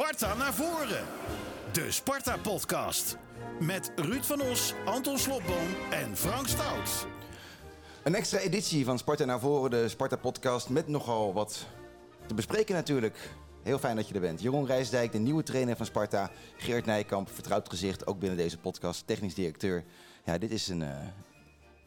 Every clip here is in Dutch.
Sparta naar voren. De Sparta-podcast. Met Ruud van Os, Anton Slobboom en Frank Stout. Een extra editie van Sparta naar voren, de Sparta-podcast. Met nogal wat te bespreken natuurlijk. Heel fijn dat je er bent. Jeroen Rijsdijk, de nieuwe trainer van Sparta. Geert Nijkamp, vertrouwd gezicht, ook binnen deze podcast. Technisch directeur. Ja, dit is een, eh,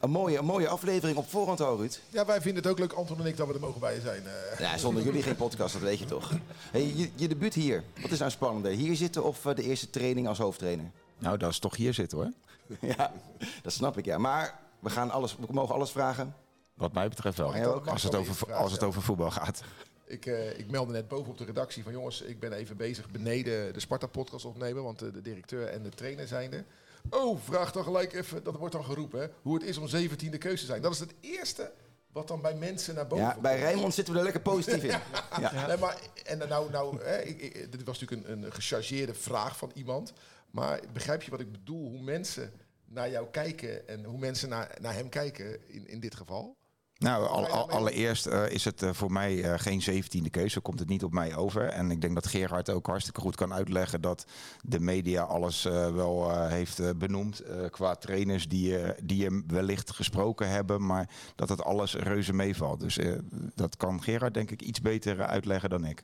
een, mooie, een mooie aflevering op voorhand al, Ruud. Ja, wij vinden het ook leuk, Anton en ik, dat we er mogen bij zijn. eh. Ja, zonder jullie geen podcast, dat weet je toch. Hey, je, je debuut hier. Wat is nou spannender? Hier zitten of eh, de eerste training als hoofdtrainer? Nou, dat is toch hier zitten hoor. ja, dat snap ik, ja. Maar we, gaan alles, we mogen alles vragen. Wat mij betreft wel. Als het, over, als het over voetbal gaat. Ik, eh, ik meldde net boven op de redactie van jongens, ik ben even bezig beneden de Sparta-podcast opnemen, want de directeur en de trainer zijn er. Oh, vraag dan gelijk even, dat wordt dan geroepen, hè, hoe het is om 17e keuze te zijn. Dat is het eerste wat dan bij mensen naar boven Ja, bij. Rijnmond zitten we er lekker positief in. Ja. Nee, maar, en nou, nou hè, ik, ik- dit was natuurlijk een, een gechargeerde vraag van iemand. Maar begrijp je wat ik bedoel? Hoe mensen naar jou kijken en hoe mensen naar, naar hem kijken in, in dit geval? Nou, al, al- allereerst eh, is het eh, voor mij eh, geen zeventiende keuze. Komt het niet op mij over. En ik denk dat Gerard ook hartstikke goed kan uitleggen dat de media alles eh, wel eh, heeft eh, benoemd. eh, qua trainers die, die hem wellicht gesproken hebben. Maar dat het alles reuze meevalt. Dus eh, dat kan Gerard denk ik iets beter uitleggen dan ik.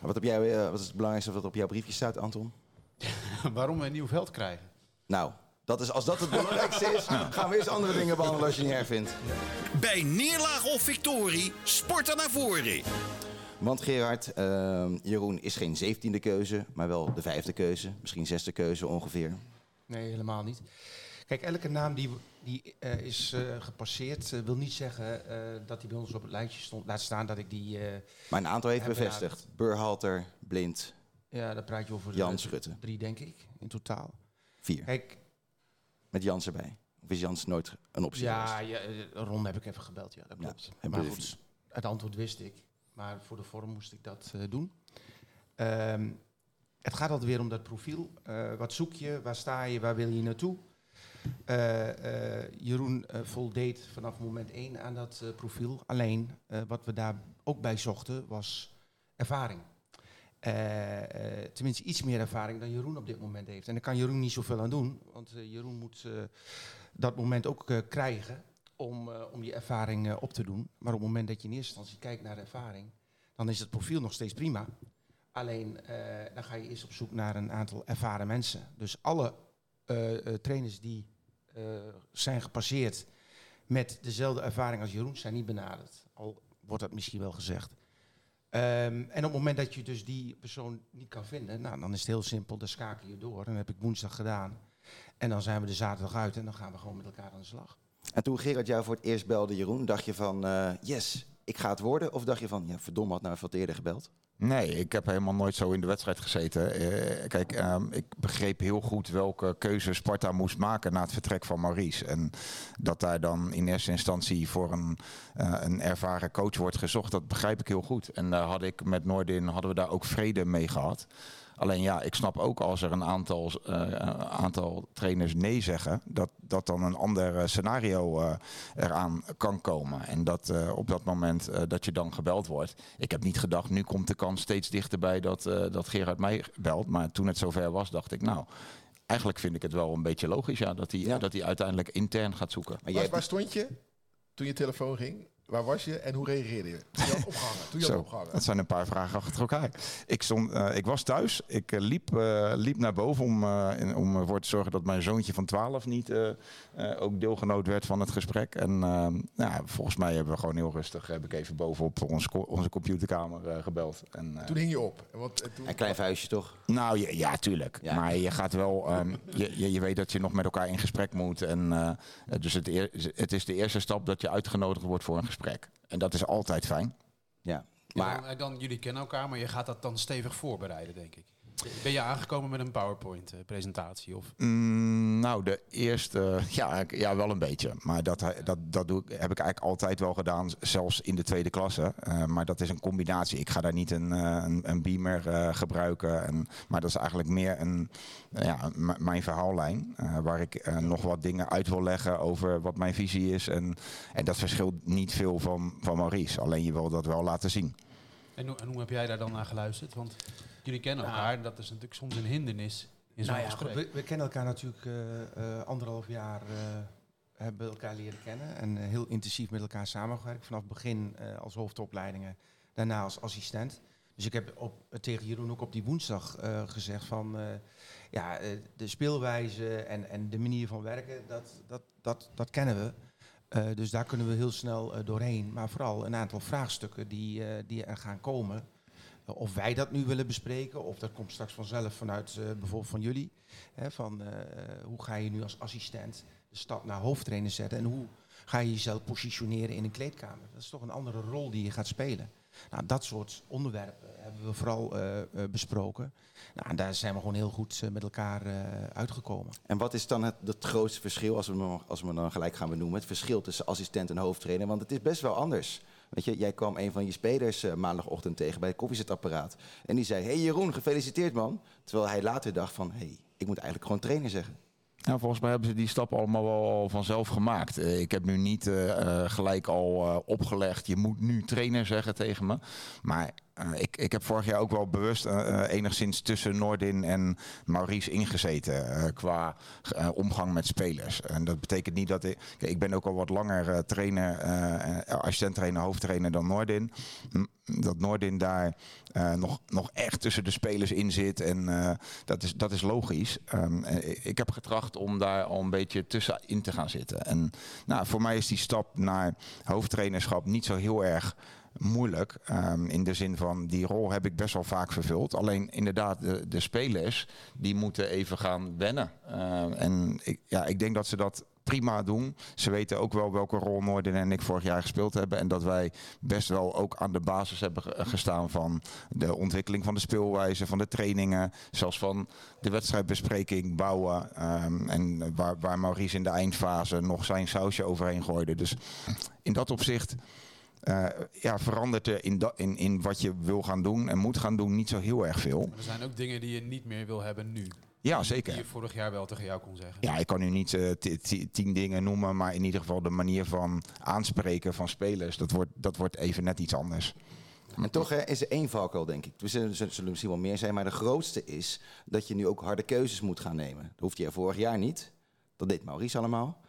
Wat, heb jij, eh, wat is het belangrijkste wat op jouw briefje staat, Anton? Waarom we een nieuw veld krijgen. Nou, dat is, als dat het belangrijkste is, gaan we eerst andere dingen behandelen als je niet erg vindt. Bij neerlaag of victorie, Sparta naar voren. Want Gerard, eh, Jeroen is geen zeventiende keuze, maar wel de vijfde keuze. Misschien zesde keuze ongeveer. Nee, helemaal niet. Kijk, elke naam die, die eh, is eh, gepasseerd, eh, wil niet zeggen eh, dat hij bij ons op het lijstje stond. Laat staan dat ik die. eh, Maar een aantal heeft bevestigd. Burhalter, Blind, ja, daar praat je over. Jan Schutte. Drie, denk ik, in totaal. vier. Kijk, Met Jans erbij. Of is Jans nooit een optie ja, geweest? ja, eh, Ron heb ik even gebeld. Ja, dat klopt. maar het antwoord wist ik. Maar voor de vorm moest ik dat eh, doen. Ehm, het gaat altijd weer om dat profiel. Eh, wat zoek je? Waar sta je? Waar wil je naartoe? Jeroen voldeed vanaf moment één aan dat profiel. Alleen wat we daar ook bij zochten was ervaring. Tenminste, iets meer ervaring dan Jeroen op dit moment heeft. En daar kan Jeroen niet zoveel aan doen, want Jeroen moet dat moment ook eh, krijgen om, eh, om die ervaring eh, op te doen. Maar op het moment dat je in eerste instantie kijkt naar de ervaring, dan is het profiel nog steeds prima. Alleen dan ga je eerst op zoek naar een aantal ervaren mensen. Dus alle trainers die zijn gepasseerd met dezelfde ervaring als Jeroen zijn niet benaderd. Al wordt dat misschien wel gezegd. Ehm, en op het moment dat je dus die persoon niet kan vinden, nou, dan is het heel simpel, dan schakel je door. En dat heb ik woensdag gedaan. En dan zijn we de zaterdag uit en dan gaan we gewoon met elkaar aan de slag. En toen Gerard jou voor het eerst belde, Jeroen, dacht je van eh, yes, ik ga het worden? Of dacht je van, ja verdomme, had nou wat eerder gebeld? Nee, ik heb helemaal nooit zo in de wedstrijd gezeten. Eh, kijk, ehm, ik begreep heel goed welke keuze Sparta moest maken na het vertrek van Maurice. En dat daar dan in eerste instantie voor een, eh, een ervaren coach wordt gezocht, dat begrijp ik heel goed. En daar had ik met Noordin hadden we daar ook vrede mee gehad. Alleen ja, ik snap ook als er een aantal, eh, aantal trainers nee zeggen, dat, dat dan een ander eh, scenario eh, eraan kan komen. En dat eh, op dat moment eh, dat je dan gebeld wordt. Ik heb niet gedacht, nu komt de kans steeds dichterbij dat, eh, dat Gerard mij belt. Maar toen het zover was, dacht ik, nou, eigenlijk vind ik het wel een beetje logisch ja, dat hij Ja. dat hij uiteindelijk intern gaat zoeken. Maar Waar, jij, waar stond je toen je telefoon ging? Waar was je en hoe reageerde je? Toen je had opgehangen. Toen je had Zo, opgehangen. dat zijn een paar vragen achter elkaar. Ik, stond, eh, ik was thuis. Ik eh, liep, eh, liep naar boven om, eh, in- om ervoor te zorgen dat mijn zoontje van 12 niet eh, eh, ook deelgenoot werd van het gesprek. En eh, nou, volgens mij hebben we gewoon heel rustig, heb ik even bovenop onze, co- onze computerkamer gebeld. En, eh, Toen hing je op. En wat, en toen, een klein vuistje toch? nou ja, ja tuurlijk. Ja. Maar je gaat wel, ehm, je, je, je weet dat je nog met elkaar in gesprek moet. En eh, dus het, eer- het is de eerste stap dat je uitgenodigd wordt voor een gesprek. En dat is altijd fijn. Ja. Maar Maar dan, jullie kennen elkaar, maar je gaat dat dan stevig voorbereiden, denk ik. Ben je aangekomen met een PowerPoint-presentatie? Of Mm, nou, de eerste, ja, ja, wel een beetje. Maar dat, dat, dat doe, ik- heb ik eigenlijk altijd wel gedaan, zelfs in de tweede klasse. Eh, maar dat is een combinatie. Ik ga daar niet een, eh, een, een beamer eh, gebruiken. En, maar dat is eigenlijk meer een, eh, ja, mijn verhaallijn. eh, waar ik eh, nog wat dingen uit wil leggen over wat mijn visie is. En, en dat verschilt niet veel van, van Maurice. Alleen je wil dat wel laten zien. En, en hoe heb jij daar dan naar geluisterd? Want Jullie kennen elkaar en dat is natuurlijk soms een hindernis in zo'n Nou ja, we, we kennen elkaar natuurlijk eh, eh, anderhalf jaar, eh, hebben elkaar leren kennen en heel intensief met elkaar samengewerkt. Vanaf het begin eh, als hoofdopleidingen, daarna als assistent. Dus ik heb op, tegen Jeroen ook op die woensdag gezegd van, ja, de speelwijze en, en de manier van werken, dat, dat, dat, dat kennen we. Dus daar kunnen we heel snel doorheen. Maar vooral een aantal vraagstukken die, die er gaan komen. Of wij dat nu willen bespreken, of dat komt straks vanzelf vanuit eh, bijvoorbeeld van jullie. Hè, van eh, hoe ga je nu als assistent de stap naar hoofdtrainer zetten en hoe ga je jezelf positioneren in een kleedkamer. Dat is toch een andere rol die je gaat spelen. Nou, dat soort onderwerpen hebben we vooral eh, besproken. Nou, en daar zijn we gewoon heel goed met elkaar uitgekomen. En wat is dan het, het grootste verschil, als we, als we dan gelijk gaan benoemen, het verschil tussen assistent en hoofdtrainer? Want het is best wel anders. Weet je, jij kwam een van je spelers eh, maandagochtend tegen bij het koffiezetapparaat. En die zei, hey Jeroen, gefeliciteerd man. Terwijl hij later dacht van, hey, ik moet eigenlijk gewoon trainer zeggen. Nou, volgens mij hebben ze die stap allemaal wel vanzelf gemaakt. Eh, ik heb nu niet eh, gelijk al opgelegd, je moet nu trainer zeggen tegen me. Maar ik, ik heb vorig jaar ook wel bewust eh, eh, enigszins tussen Noordin en Maurice ingezeten eh, qua eh, omgang met spelers. En dat betekent niet dat ik... Ik ben ook al wat langer eh, trainer, eh assistent-trainer, hoofdtrainer dan Noordin. Dat Noordin daar eh, nog, nog echt tussen de spelers in zit. En eh, dat, is, dat is logisch. Ehm, eh, ik heb getracht om daar al een beetje tussenin te gaan zitten. En nou, voor mij is die stap naar hoofdtrainerschap niet zo heel erg moeilijk. Ehm, in de zin van die rol heb ik best wel vaak vervuld. Alleen inderdaad, de, de spelers die moeten even gaan wennen. Ehm, en ik, ja, ik denk dat ze dat prima doen. Ze weten ook wel welke rol Noorden en ik vorig jaar gespeeld hebben. En dat wij best wel ook aan de basis hebben ge- gestaan van de ontwikkeling van de speelwijze, van de trainingen, zelfs van de wedstrijdbespreking bouwen. Ehm, en waar, waar Maurice in de eindfase nog zijn sausje overheen gooide. Dus in dat opzicht eh, ja, verandert er in, in, in wat je wil gaan doen en moet gaan doen niet zo heel erg veel. Er zijn ook dingen die je niet meer wil hebben nu. Ja, Die zeker. je vorig jaar wel tegen jou kon zeggen. Ja, ik kan nu niet eh, ti- tien dingen noemen, maar in ieder geval de manier van aanspreken van spelers, dat wordt, dat wordt even net iets anders. En toch hè, is er één valkuil, denk ik. Er zullen, er zullen misschien wel meer zijn, maar de grootste is dat je nu ook harde keuzes moet gaan nemen. Dat hoefde je vorig jaar niet. Dat deed Maurice allemaal.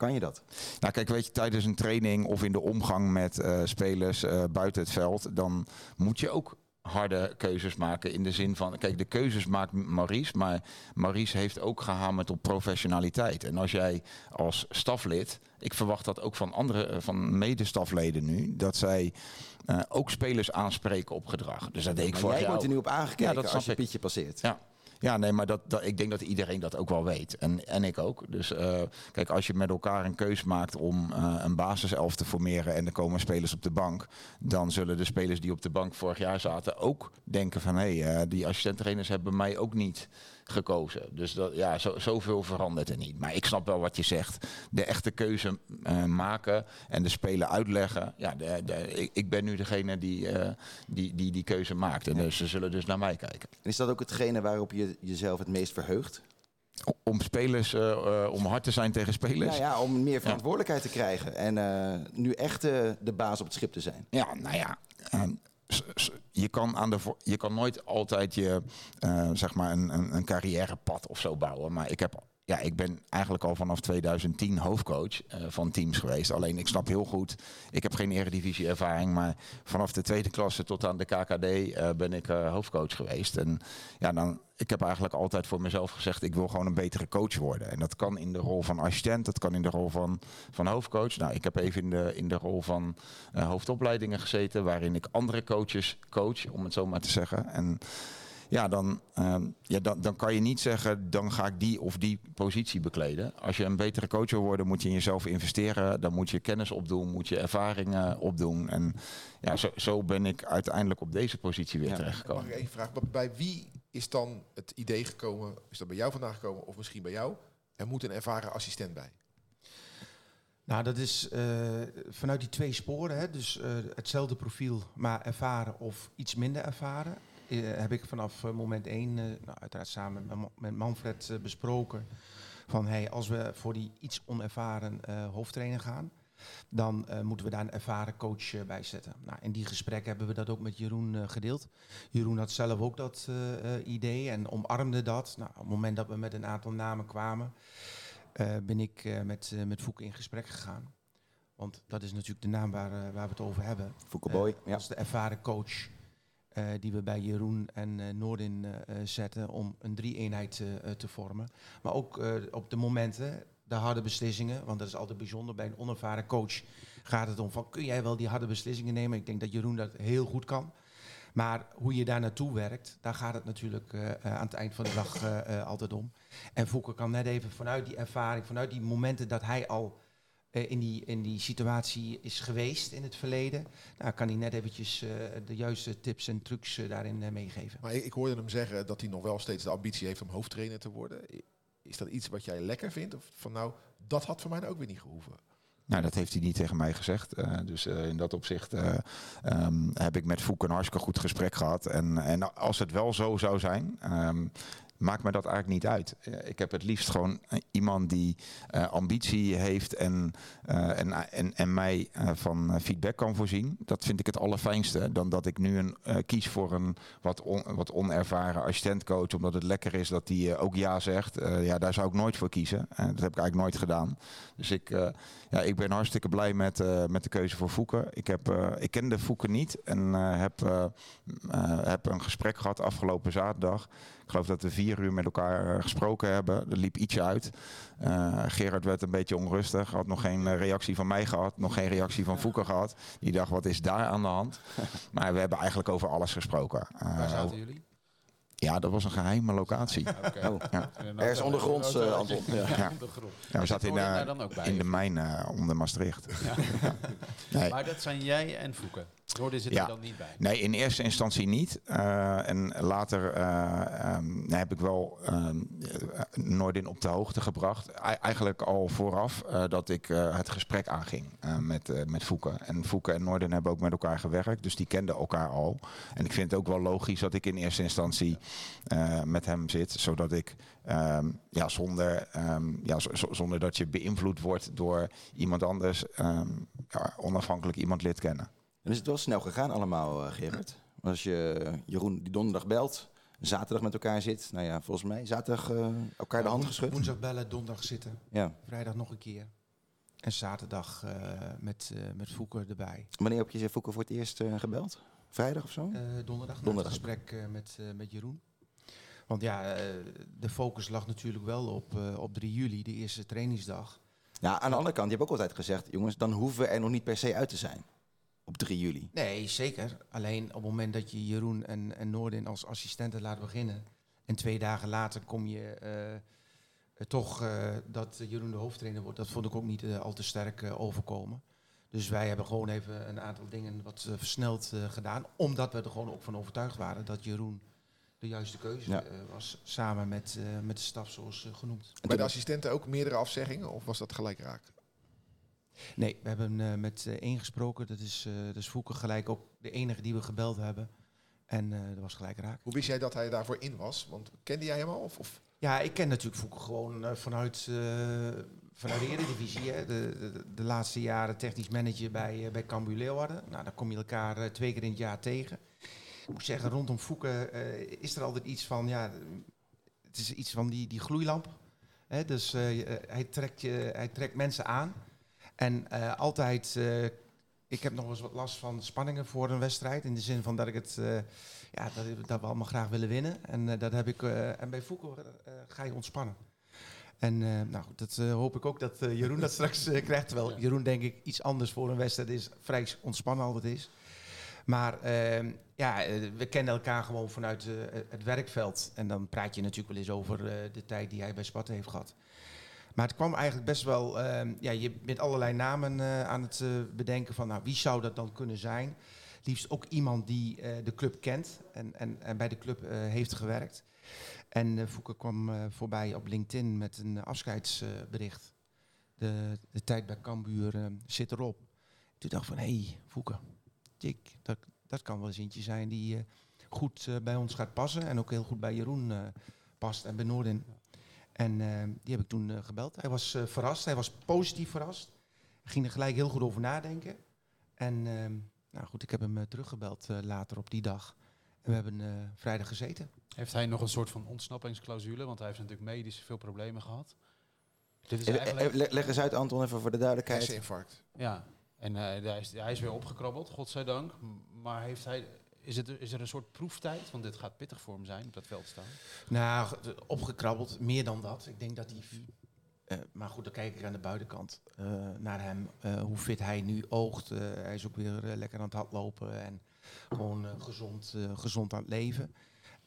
Kan je dat? Nou, kijk, weet je, tijdens een training of in de omgang met eh, spelers eh, buiten het veld, dan moet je ook harde keuzes maken in de zin van, kijk, de keuzes maakt Maurice, maar Maurice heeft ook gehamerd op professionaliteit. En als jij als staflid, ik verwacht dat ook van andere, eh, van medestafleden nu, dat zij ook spelers aanspreken op gedrag. Dus dat deed ik Maar vorig jij jaar wordt er nu op aangekeken Ja, dat als je. Pietje passeert. Ja. Ja, nee, maar dat, dat, ik denk dat iedereen dat ook wel weet. En, en ik ook. Dus eh, kijk, als je met elkaar een keus maakt om eh, een basiself te formeren en er komen spelers op de bank, dan zullen de spelers die op de bank vorig jaar zaten ook denken van hé, hey, eh, die assistent-trainers hebben mij ook niet gekozen. Dus dat, ja, zo, zoveel verandert er niet. Maar ik snap wel wat je zegt. De echte keuze eh, maken en de speler uitleggen. Ja, de, de, ik, ik ben nu degene die, eh, die, die die keuze maakt. En dus, ze zullen dus naar mij kijken. En is dat ook hetgene waarop je jezelf het meest verheugt? Om spelers, eh, om hard te zijn tegen spelers. Nou ja, om meer verantwoordelijkheid te krijgen. En nu echt de baas op het schip te zijn. Ja, nou ja. Je, kan aan de, je kan nooit altijd je, eh, zeg maar een, een, een carrièrepad of zo bouwen. Maar ik heb. Ja, ik ben eigenlijk al vanaf 2010 hoofdcoach eh, van teams geweest. Alleen ik snap heel goed, ik heb geen eredivisie ervaring, maar vanaf de tweede klasse tot aan de KKD eh, ben ik eh, hoofdcoach geweest. En ja, dan, ik heb eigenlijk altijd voor mezelf gezegd, ik wil gewoon een betere coach worden. En dat kan in de rol van assistent, dat kan in de rol van, van hoofdcoach. Nou, ik heb even in de, in de rol van hoofdopleidingen gezeten, waarin ik andere coaches coach, om het zo maar te zeggen. En ja, dan, ehm, ja dan, dan kan je niet zeggen, dan ga ik die of die positie bekleden. Als je een betere coach wil worden, moet je in jezelf investeren. Dan moet je kennis opdoen, moet je ervaringen opdoen. En ja, zo, zo ben ik uiteindelijk op deze positie weer Ja. terechtgekomen. Mag ik even vragen, bij- bij wie is dan het idee gekomen, is dat bij jou vandaan gekomen of misschien bij jou? Er moet een ervaren assistent bij. Nou, dat is eh, vanuit die twee sporen, hè, dus eh, hetzelfde profiel, maar ervaren of iets minder ervaren, heb ik vanaf eh, moment één, eh, nou, uiteraard samen met, Ma- met Manfred eh, besproken, van hey, als we voor die iets onervaren eh, hoofdtrainer gaan, dan eh, moeten we daar een ervaren coach eh, bij zetten. Nou, in die gesprekken hebben we dat ook met Jeroen eh, gedeeld. Jeroen had zelf ook dat eh, eh, idee en omarmde dat. Nou, op het moment dat we met een aantal namen kwamen, eh, ben ik eh, met, eh, met Fouke in gesprek gegaan. Want dat is natuurlijk de naam waar, eh, waar we het over hebben. Foukeboy, Eh, ja. Als de ervaren coach eh, die we bij Jeroen en eh Noordin eh, zetten om een drie-eenheid te vormen. Maar ook op de momenten, de harde beslissingen, want dat is altijd bijzonder. Bij een onervaren coach gaat het om van, kun jij wel die harde beslissingen nemen? Ik denk dat Jeroen dat heel goed kan. Maar hoe je daar naartoe werkt, daar gaat het natuurlijk aan het eind van de dag altijd om. En Fouke kan net even vanuit die ervaring, vanuit die momenten dat hij al in, die, in die situatie is geweest in het verleden, nou, kan hij net eventjes eh, de juiste tips en trucs eh, daarin eh, meegeven. Maar ik, ik hoorde hem zeggen dat hij nog wel steeds de ambitie heeft om hoofdtrainer te worden. Is dat iets wat jij lekker vindt? Of van nou, dat had voor mij ook weer niet gehoeven. Nou, dat heeft hij niet tegen mij gezegd. Eh, dus eh, in dat opzicht eh, ehm, heb ik met Fouk een hartstikke goed gesprek gehad. En, en als het wel zo zou zijn, ehm, maakt me dat eigenlijk niet uit. Eh, ik heb het liefst gewoon eh, iemand die eh, ambitie heeft en, en, en, en mij van feedback kan voorzien. Dat vind ik het allerfijnste. Dan dat ik nu een, kies voor een wat, on- wat onervaren assistentcoach. Omdat het lekker is dat die ook ja zegt. Ja, daar zou ik nooit voor kiezen. Dat heb ik eigenlijk nooit gedaan. Dus ik, ja, ik ben hartstikke blij met, met de keuze voor Fouke. Ik, heb, ik kende Fouke niet en heb, heb een gesprek gehad afgelopen zaterdag. Ik geloof dat we vier uur met elkaar eh, gesproken hebben. Er liep ietsje uit. Eh, Gerard werd een beetje onrustig. Had nog geen eh, reactie van mij gehad. Nog geen reactie van Fouke gehad. Die dacht, wat is daar aan de hand? Maar we hebben eigenlijk over alles gesproken. Eh, Waar zaten jullie? ja, dat was een geheime locatie. Oké. Oh. Ja. Ergens ook- ondergronds, eh, Anton. Ja, Ja. ondergrond. Ja, we zaten in, Hoor je eh, daar dan ook bij, in de mijn onder Maastricht. Ja. Nee. Maar dat zijn jij en Fouke. Noorden zit Ja. er dan niet bij. Nee, in eerste instantie niet. Eh, en later eh, ehm, heb ik wel ehm eh, Noordin op de hoogte gebracht. Eigenlijk al vooraf dat ik het gesprek aanging met, met Fouke. En Fouke en Noordin hebben ook met elkaar gewerkt, dus die kenden elkaar al. En ik vind het ook wel logisch dat ik in eerste instantie met hem zit, zodat ik ehm, ja, zonder, ja, zonder dat je beïnvloed wordt door iemand anders, ja, onafhankelijk iemand lid kennen. Is het wel snel gegaan allemaal, eh, Gerard? Als je Jeroen die donderdag belt, zaterdag met elkaar zit. Nou ja, volgens mij zaterdag eh, elkaar de hand geschud. Woensdag bellen, donderdag zitten, Ja. vrijdag nog een keer. En zaterdag eh, met, eh met erbij. Wanneer heb je ze Fouke voor het eerst eh, gebeld? Vrijdag of zo? Eh, donderdag, Donderdag. het gesprek eh, met, eh, met Jeroen. Want ja, eh, de focus lag natuurlijk wel op, eh, op 3 juli, de eerste trainingsdag. Ja, aan de andere kant, je hebt ook altijd gezegd, jongens, dan hoeven we er nog niet per se uit te zijn. Op 3 juli. Nee, zeker. Alleen op het moment dat je Jeroen en, en Noordin als assistenten laat beginnen... en twee dagen later kom je eh, toch eh, dat Jeroen de hoofdtrainer wordt... dat vond ik ook niet eh, al te sterk overkomen. Dus wij hebben gewoon even een aantal dingen wat versneld eh, gedaan... omdat we er gewoon ook van overtuigd waren dat Jeroen de juiste keuze Ja. was... samen met, eh, met de staf zoals genoemd. En Bij de assistenten ook meerdere afzeggingen? Of was dat gelijk raak? Nee, we hebben eh, met eh, één gesproken. Dat is, eh dat is Fouke gelijk ook de enige die we gebeld hebben. En dat was gelijk raak. Hoe wist jij dat hij daarvoor in was? Want kende jij hem al? Of, of? Ja, ik ken natuurlijk Fouke gewoon vanuit, eh, vanuit de Eredivisie. Hè. De, de, de laatste jaren technisch manager bij, uh, bij Cambuur Leeuwarden. Nou, dan kom je elkaar twee keer in het jaar tegen. Ik moet zeggen, rondom eh, is er altijd iets van... Ja, het is iets van die, die gloeilamp. Hè. Dus hij, trekt je, hij trekt mensen aan. En eh, altijd... eh, ik heb nog eens wat last van spanningen voor een wedstrijd. In de zin van dat ik het... eh, ja, dat, dat we allemaal graag willen winnen. En dat heb ik. en bij Foucault ga je ontspannen. En nou, dat hoop ik ook dat Jeroen dat straks krijgt. Terwijl Jeroen denk ik iets anders voor een wedstrijd is. Vrij ontspannen altijd is. Maar ehm, ja, we kennen elkaar gewoon vanuit het werkveld. En dan praat je natuurlijk wel eens over de tijd die hij bij Sparta heeft gehad. Maar het kwam eigenlijk best wel... ehm, ja, je bent allerlei namen eh, aan het eh, bedenken van... Nou, wie zou dat dan kunnen zijn? Liefst ook iemand die eh, de club kent en, en, en bij de club heeft gewerkt. En Fouke kwam voorbij op LinkedIn met een afscheidsbericht. de, de tijd bij Cambuur eh, zit erop. Toen dacht ik van, hé hey, Fouke, dat, dat kan wel eens eentje zijn die goed bij ons gaat passen. En ook heel goed bij Jeroen past en bij Noordin. En eh, die heb ik toen eh, gebeld. Hij was eh, verrast, hij was positief verrast. ging er gelijk heel goed over nadenken. En ehm, nou goed, ik heb hem teruggebeld eh, later op die dag. En we hebben eh, vrijdag gezeten. Heeft hij nog een soort van ontsnappingsclausule? Want hij heeft natuurlijk medisch veel problemen gehad. Dit is eigenlijk... leg- eens uit, Anton, even voor de duidelijkheid. Herseninfarct. Ja, en eh, hij, is, hij is weer opgekrabbeld, godzijdank. Maar heeft hij, is, het, is er een soort proeftijd? Want dit gaat pittig voor hem zijn, op dat veld staan. Nou, ge- opgekrabbeld, meer dan dat. Ik denk dat hij. eh, maar goed, dan kijk ik aan de buitenkant eh, naar hem. eh, hoe fit hij nu oogt. Hij is ook weer lekker aan het hardlopen en gewoon gezond, eh, gezond aan het leven.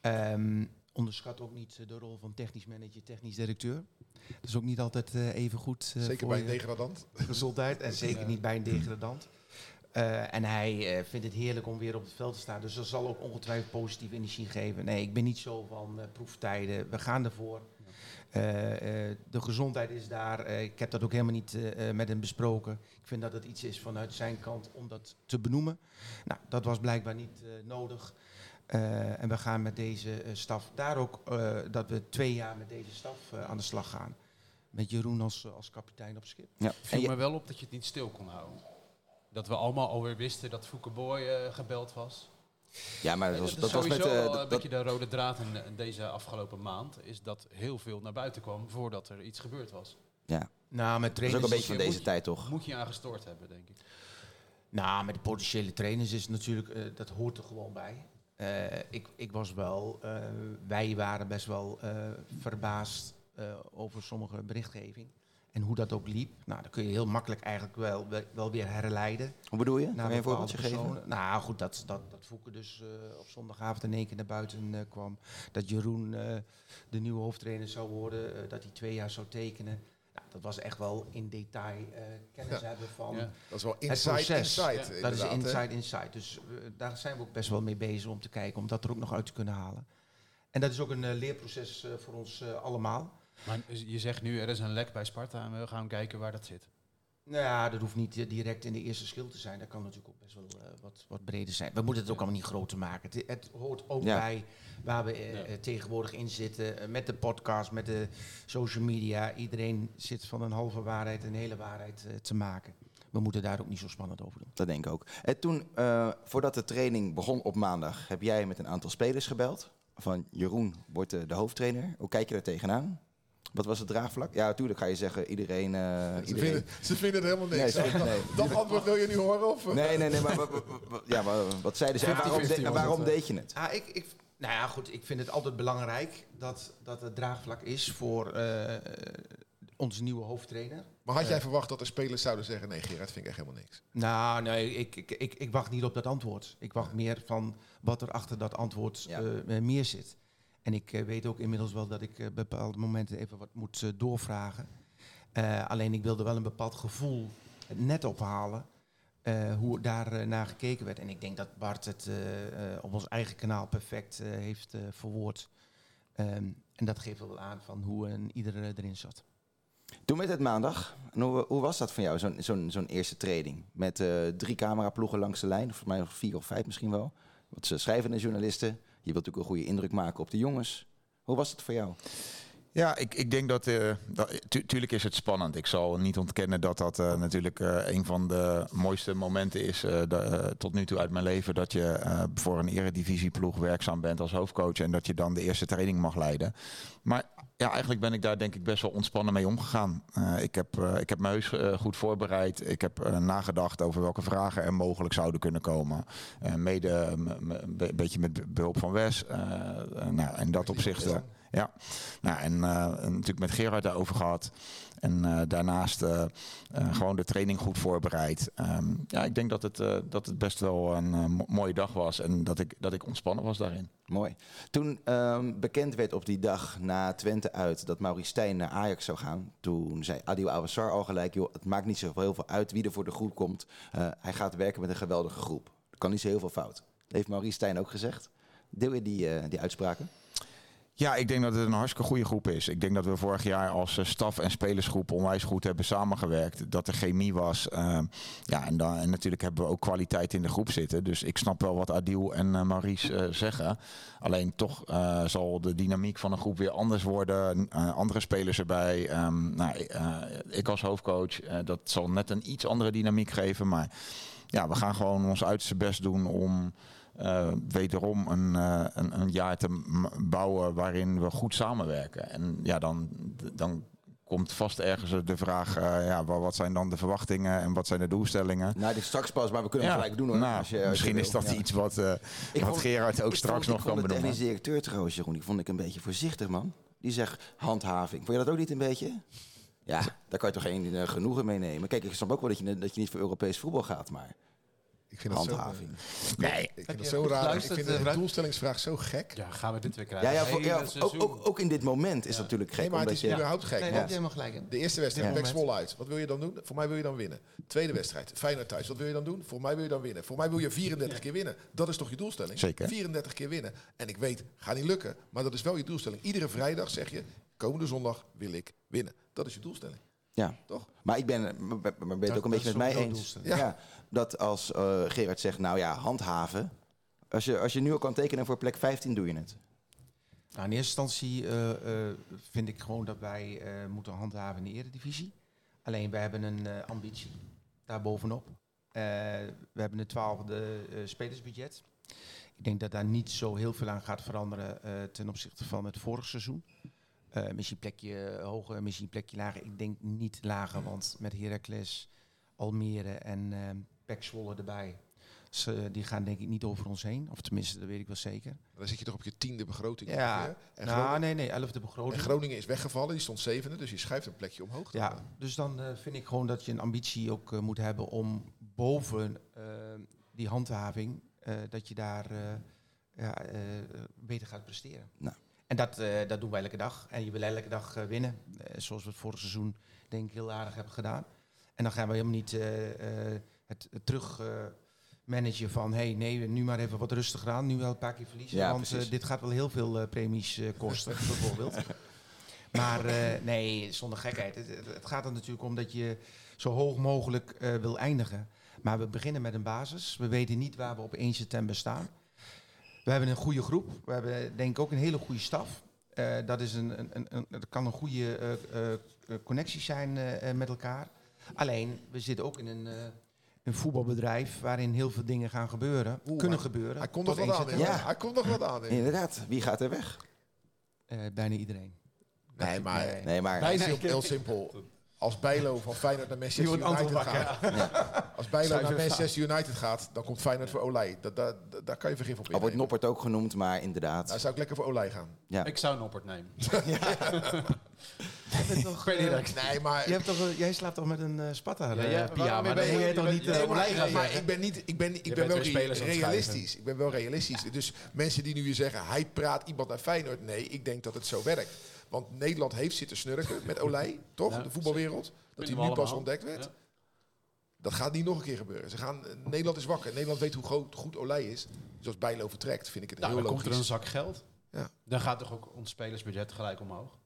Ehm, onderschat ook niet de rol van technisch manager, technisch directeur. Dat is ook niet altijd even goed. eh, Zeker voor bij een degradant. gezondheid en zeker Ja. niet bij een degradant. Eh, en hij eh, vindt het heerlijk om weer op het veld te staan. Dus dat zal ook ongetwijfeld positieve energie geven. Nee, ik ben niet zo van eh, proeftijden. We gaan ervoor. Eh, eh, de gezondheid is daar. Eh, ik heb dat ook helemaal niet met hem besproken. Ik vind dat het iets is vanuit zijn kant om dat te benoemen. Nou, dat was blijkbaar niet eh, nodig. Eh, en we gaan met deze staf daar ook eh, dat we twee jaar met deze staf eh, aan de slag gaan. Met Jeroen als, als kapitein op schip. Ja. En viel je- me wel op dat je het niet stil kon houden. Dat we allemaal alweer wisten dat Fouke Boy eh, gebeld was. ja, maar dat was, dat was met... eh, dat- een beetje de rode draad in, in deze afgelopen maand. Is dat heel veel naar buiten kwam voordat er iets gebeurd was. ja, Nou, met dat is ook trainers een beetje van deze je- tijd, toch? Moet je aan gestoord hebben, denk ik. Nou, met de potentiële trainers is het natuurlijk, dat hoort er gewoon bij. Eh, ik, ik was wel, eh, wij waren best wel eh, verbaasd eh, over sommige berichtgeving. En hoe dat ook liep. Nou, dan kun je heel makkelijk eigenlijk wel, wel, weer herleiden. Hoe bedoel je? naar je een voorbeeldje geven? Nou goed, dat, dat, dat Fouke dus eh, op zondagavond in één keer naar buiten eh, kwam. Dat Jeroen eh, de nieuwe hoofdtrainer zou worden. eh, dat hij twee jaar zou tekenen. Nou, dat was echt wel in detail eh, kennis Ja. hebben van Ja. Dat is wel het inside. Ja, dat is inside inside. Dus daar zijn we ook best wel mee bezig om te kijken, om dat er ook nog uit te kunnen halen. En dat is ook een leerproces eh, voor ons eh, allemaal. Maar je zegt nu, er is een lek bij Sparta en we gaan kijken waar dat zit. Nou ja, dat hoeft niet eh, direct in de eerste schil te zijn. Dat kan natuurlijk ook best wel eh, wat, wat breder zijn. We moeten het ook allemaal niet groter maken. Het, het hoort ook Ja. bij waar we eh, Ja. tegenwoordig in zitten. met de podcast, met de social media. Iedereen zit van een halve waarheid een hele waarheid te maken. We moeten daar ook niet zo spannend over doen. Dat denk ik ook. En toen, eh, voordat de training begon op maandag, heb jij met een aantal spelers gebeld. Van Jeroen wordt de, de hoofdtrainer. Hoe kijk je er tegenaan? Wat was het draagvlak? Ja, natuurlijk ga je zeggen iedereen... eh, Ze iedereen. vinden, ze vinden het helemaal Nee, niks. ze vinden- nee. Dat antwoord wil je nu horen? Of? Nee, nee, nee, maar ja, maar wat zeiden ze? En waarom, 50-50 de- en waarom het, eh. deed je het? Ah, ik, ik, nou ja, goed. Ik vind het altijd belangrijk dat, dat het draagvlak is voor eh, onze nieuwe hoofdtrainer. Maar had jij verwacht dat er spelers zouden zeggen... nee, Gerard vind ik echt helemaal niks. Nou, nee, ik, ik, ik, ik wacht niet op dat antwoord. Ik wacht meer van wat er achter dat antwoord Ja. eh, meer zit. En ik eh, weet ook inmiddels wel dat ik eh, bepaalde momenten even wat moet eh, doorvragen. Alleen ik wilde wel een bepaald gevoel net ophalen. hoe daar naar gekeken werd. En ik denk dat Bart het op ons eigen kanaal perfect heeft verwoord. Ehm, en dat geeft wel aan van hoe een ieder eh, erin zat. Toen werd het maandag. Hoe, hoe was dat voor jou, zo'n eerste training? Met drie cameraploegen langs de lijn. Of voor mij vier of vijf misschien wel. Wat schrijvende journalisten. Je wilt natuurlijk een goede indruk maken op de jongens. Hoe was het voor jou? Ja, ik, ik denk dat, tu- tuurlijk is het spannend. Ik zal niet ontkennen dat dat eh, natuurlijk eh, een van de mooiste momenten is tot nu toe uit mijn leven. Dat je voor een eredivisieploeg werkzaam bent als hoofdcoach en dat je dan de eerste training mag leiden. Maar ja, eigenlijk ben ik daar denk ik best wel ontspannen mee omgegaan. Eh, ik, heb, eh, ik heb me heus eh, goed voorbereid. Ik heb nagedacht over welke vragen er mogelijk zouden kunnen komen. Mede een be- beetje met behulp van Wes. Nou, en dat opzicht. Ja, nou, en eh, natuurlijk met Gerard daarover gehad. En eh, daarnaast eh, gewoon de training goed voorbereid. Ehm, ja, ik denk dat het, dat het best wel een mo- mooie dag was. En dat ik, dat ik ontspannen was daarin. Mooi. Toen ehm, bekend werd op die dag na Twente uit dat Maurice Stijn naar Ajax zou gaan, toen zei Adil Awassar al gelijk, joh, het maakt niet zo heel veel uit wie er voor de groep komt. Hij gaat werken met een geweldige groep. Er kan niet zo heel veel fout. Heeft Maurice Stijn ook gezegd. Deel je die, eh, die uitspraken? Ja, ik denk dat het een hartstikke goede groep is. Ik denk dat we vorig jaar als eh, staf en spelersgroep onwijs goed hebben samengewerkt. Dat er chemie was. Eh, ja, en, dan, en natuurlijk hebben we ook kwaliteit in de groep zitten. Dus ik snap wel wat Adil en eh, Maurice eh, zeggen. Alleen toch zal de dynamiek van een groep weer anders worden. Andere spelers erbij. Ehm, nou, ik- als hoofdcoach, dat zal net een iets andere dynamiek geven. Maar ja, we gaan gewoon ons uiterste best doen om eh, wederom een, eh, een, een jaar te bouwen waarin we goed samenwerken. En ja, dan, dan komt vast ergens de vraag, eh, ja, wa- wat zijn dan de verwachtingen en wat zijn de doelstellingen? Nou, dit is straks pas, maar we kunnen Ja, gelijk doen hoor. nou, als je- als misschien is dat Ja. iets wat, Ik wat vond- Gerard ook ik straks vond, nog ik kan vond de benoemen. technisch directeur trouwens, Jeroen, die vond ik een beetje voorzichtig, man. Die zegt handhaving. Vond je dat ook niet een beetje? Ja, daar kan je toch geen genoegen mee nemen. Kijk, ik snap ook wel dat je, dat je niet voor Europees voetbal gaat, maar Ik vind dat zo, handhaving. Nee, ik vind dat zo goed raar. Ik vind eh, de Bruin? doelstellingsvraag zo gek. Ja, gaan we dit weer krijgen? Ja, ja, voor- Hele ja, ook, ook, ook in dit moment is Ja. het natuurlijk gek. Nee, maar het is je, überhaupt gek. Nee, helemaal gelijk in. De eerste wedstrijd. Pek Zwolle uit. Wat wil je dan doen? Voor mij wil je dan winnen. Tweede wedstrijd, Feyenoord thuis. Wat wil je dan doen? Voor mij wil je dan winnen. Voor mij wil je 34 keer winnen. Dat is toch je doelstelling? Zeker. 34 keer winnen. En ik weet, gaat niet lukken. Maar dat is wel je doelstelling. Iedere vrijdag zeg je, komende zondag wil ik winnen. Dat is je doelstelling. Ja. Toch? Maar ik ben, maar ben je het Dat- ook een beetje met mij eens. Ja. Ja. dat als eh, Gerard zegt, nou ja, handhaven. Als je, als je nu al kan tekenen voor plek 15, doe je het. Nou, in eerste instantie eh, eh, vind ik gewoon dat wij eh, moeten handhaven in de eredivisie. Alleen, wij hebben een eh, ambitie daarbovenop. Eh we hebben een twaalfde eh, spelersbudget. Ik denk dat daar niet zo heel veel aan gaat veranderen eh, ten opzichte van het vorige seizoen. Eh, misschien een plekje hoger, misschien een plekje lager. Ik denk niet lager, want met Heracles, Almere en eh Pek Zwolle erbij... Ze, die gaan denk ik niet over ons heen. Of tenminste, dat weet ik wel zeker. Dan zit je toch op je tiende begroting. Ja. En, nou, nee, nee, elfde en begroting. Groningen is weggevallen. Die stond zevende. Dus je schuift een plekje omhoog. dan. Ja, dus dan eh, vind ik gewoon dat je een ambitie ook eh, moet hebben om boven die handhaving, eh, dat je daar eh, ja, eh, beter gaat presteren. Nou. En dat, eh, dat doen wij elke dag. En je wil elke dag eh, winnen, eh, zoals we het vorig seizoen denk ik heel aardig hebben gedaan. En dan gaan we helemaal niet het, het terug managen van, hey, nee, nu maar even wat rustiger aan, nu wel een paar keer verliezen, Ja, want dit gaat wel heel veel premies kosten, bijvoorbeeld. Maar nee, zonder gekheid. Het, het- gaat er natuurlijk om dat je zo hoog mogelijk wil eindigen. Maar we beginnen met een basis. We weten niet waar we op 1 september staan. We hebben een goede groep. We hebben denk ik ook een hele goede staf. Eh, dat, is een, een, een, een- dat kan een goede eh, eh, connectie zijn met elkaar. Alleen, we zitten ook in een, eh, een voetbalbedrijf waarin heel veel dingen gaan gebeuren. Oeh, kunnen hij- gebeuren. Hij komt nog wat 1 aan. Ja. Hij komt nog wat aan. Inderdaad, wie gaat er weg? Eh, bijna iedereen. Nee, maar Nee. Nee, maar Bijna heel, heel simpel. Als Bijlo van Feyenoord naar Manchester United gaat. Als Bijlo naar Manchester United gaat, dan komt Feyenoord voor Olij. Dat, dat, dat- daar kan je vergif op al wordt. Noppert ook genoemd, maar inderdaad. Nou, zou ik lekker voor Olij gaan. Ja. Ik zou Noppert nemen. Toch, eh, Nee, maar... Jij, hebt toch, eh, jij slaapt toch met een eh Sparta Ja, ja, ben je- je toch niet maar- Olij gaan maar ik ben niet, ik ben, ik ben wel realistisch. Ik ben wel realistisch. Dus mensen die nu weer zeggen, hij praat iemand naar Feyenoord. Nee, ik denk dat het zo werkt. Want Nederland heeft zitten snurken met Olij, toch? Ja, de voetbalwereld. Dat hij nu pas ontdekt werd. Ja. Dat gaat niet nog een keer gebeuren. Ze gaan, Nederland is wakker. Nederland weet hoe groot, goed Olij is. Dus als Bijlo vertrekt, vind ik het Nou, heel dan komt logisch. er een zak geld. Ja. Dan gaat toch ook ons spelersbudget gelijk omhoog?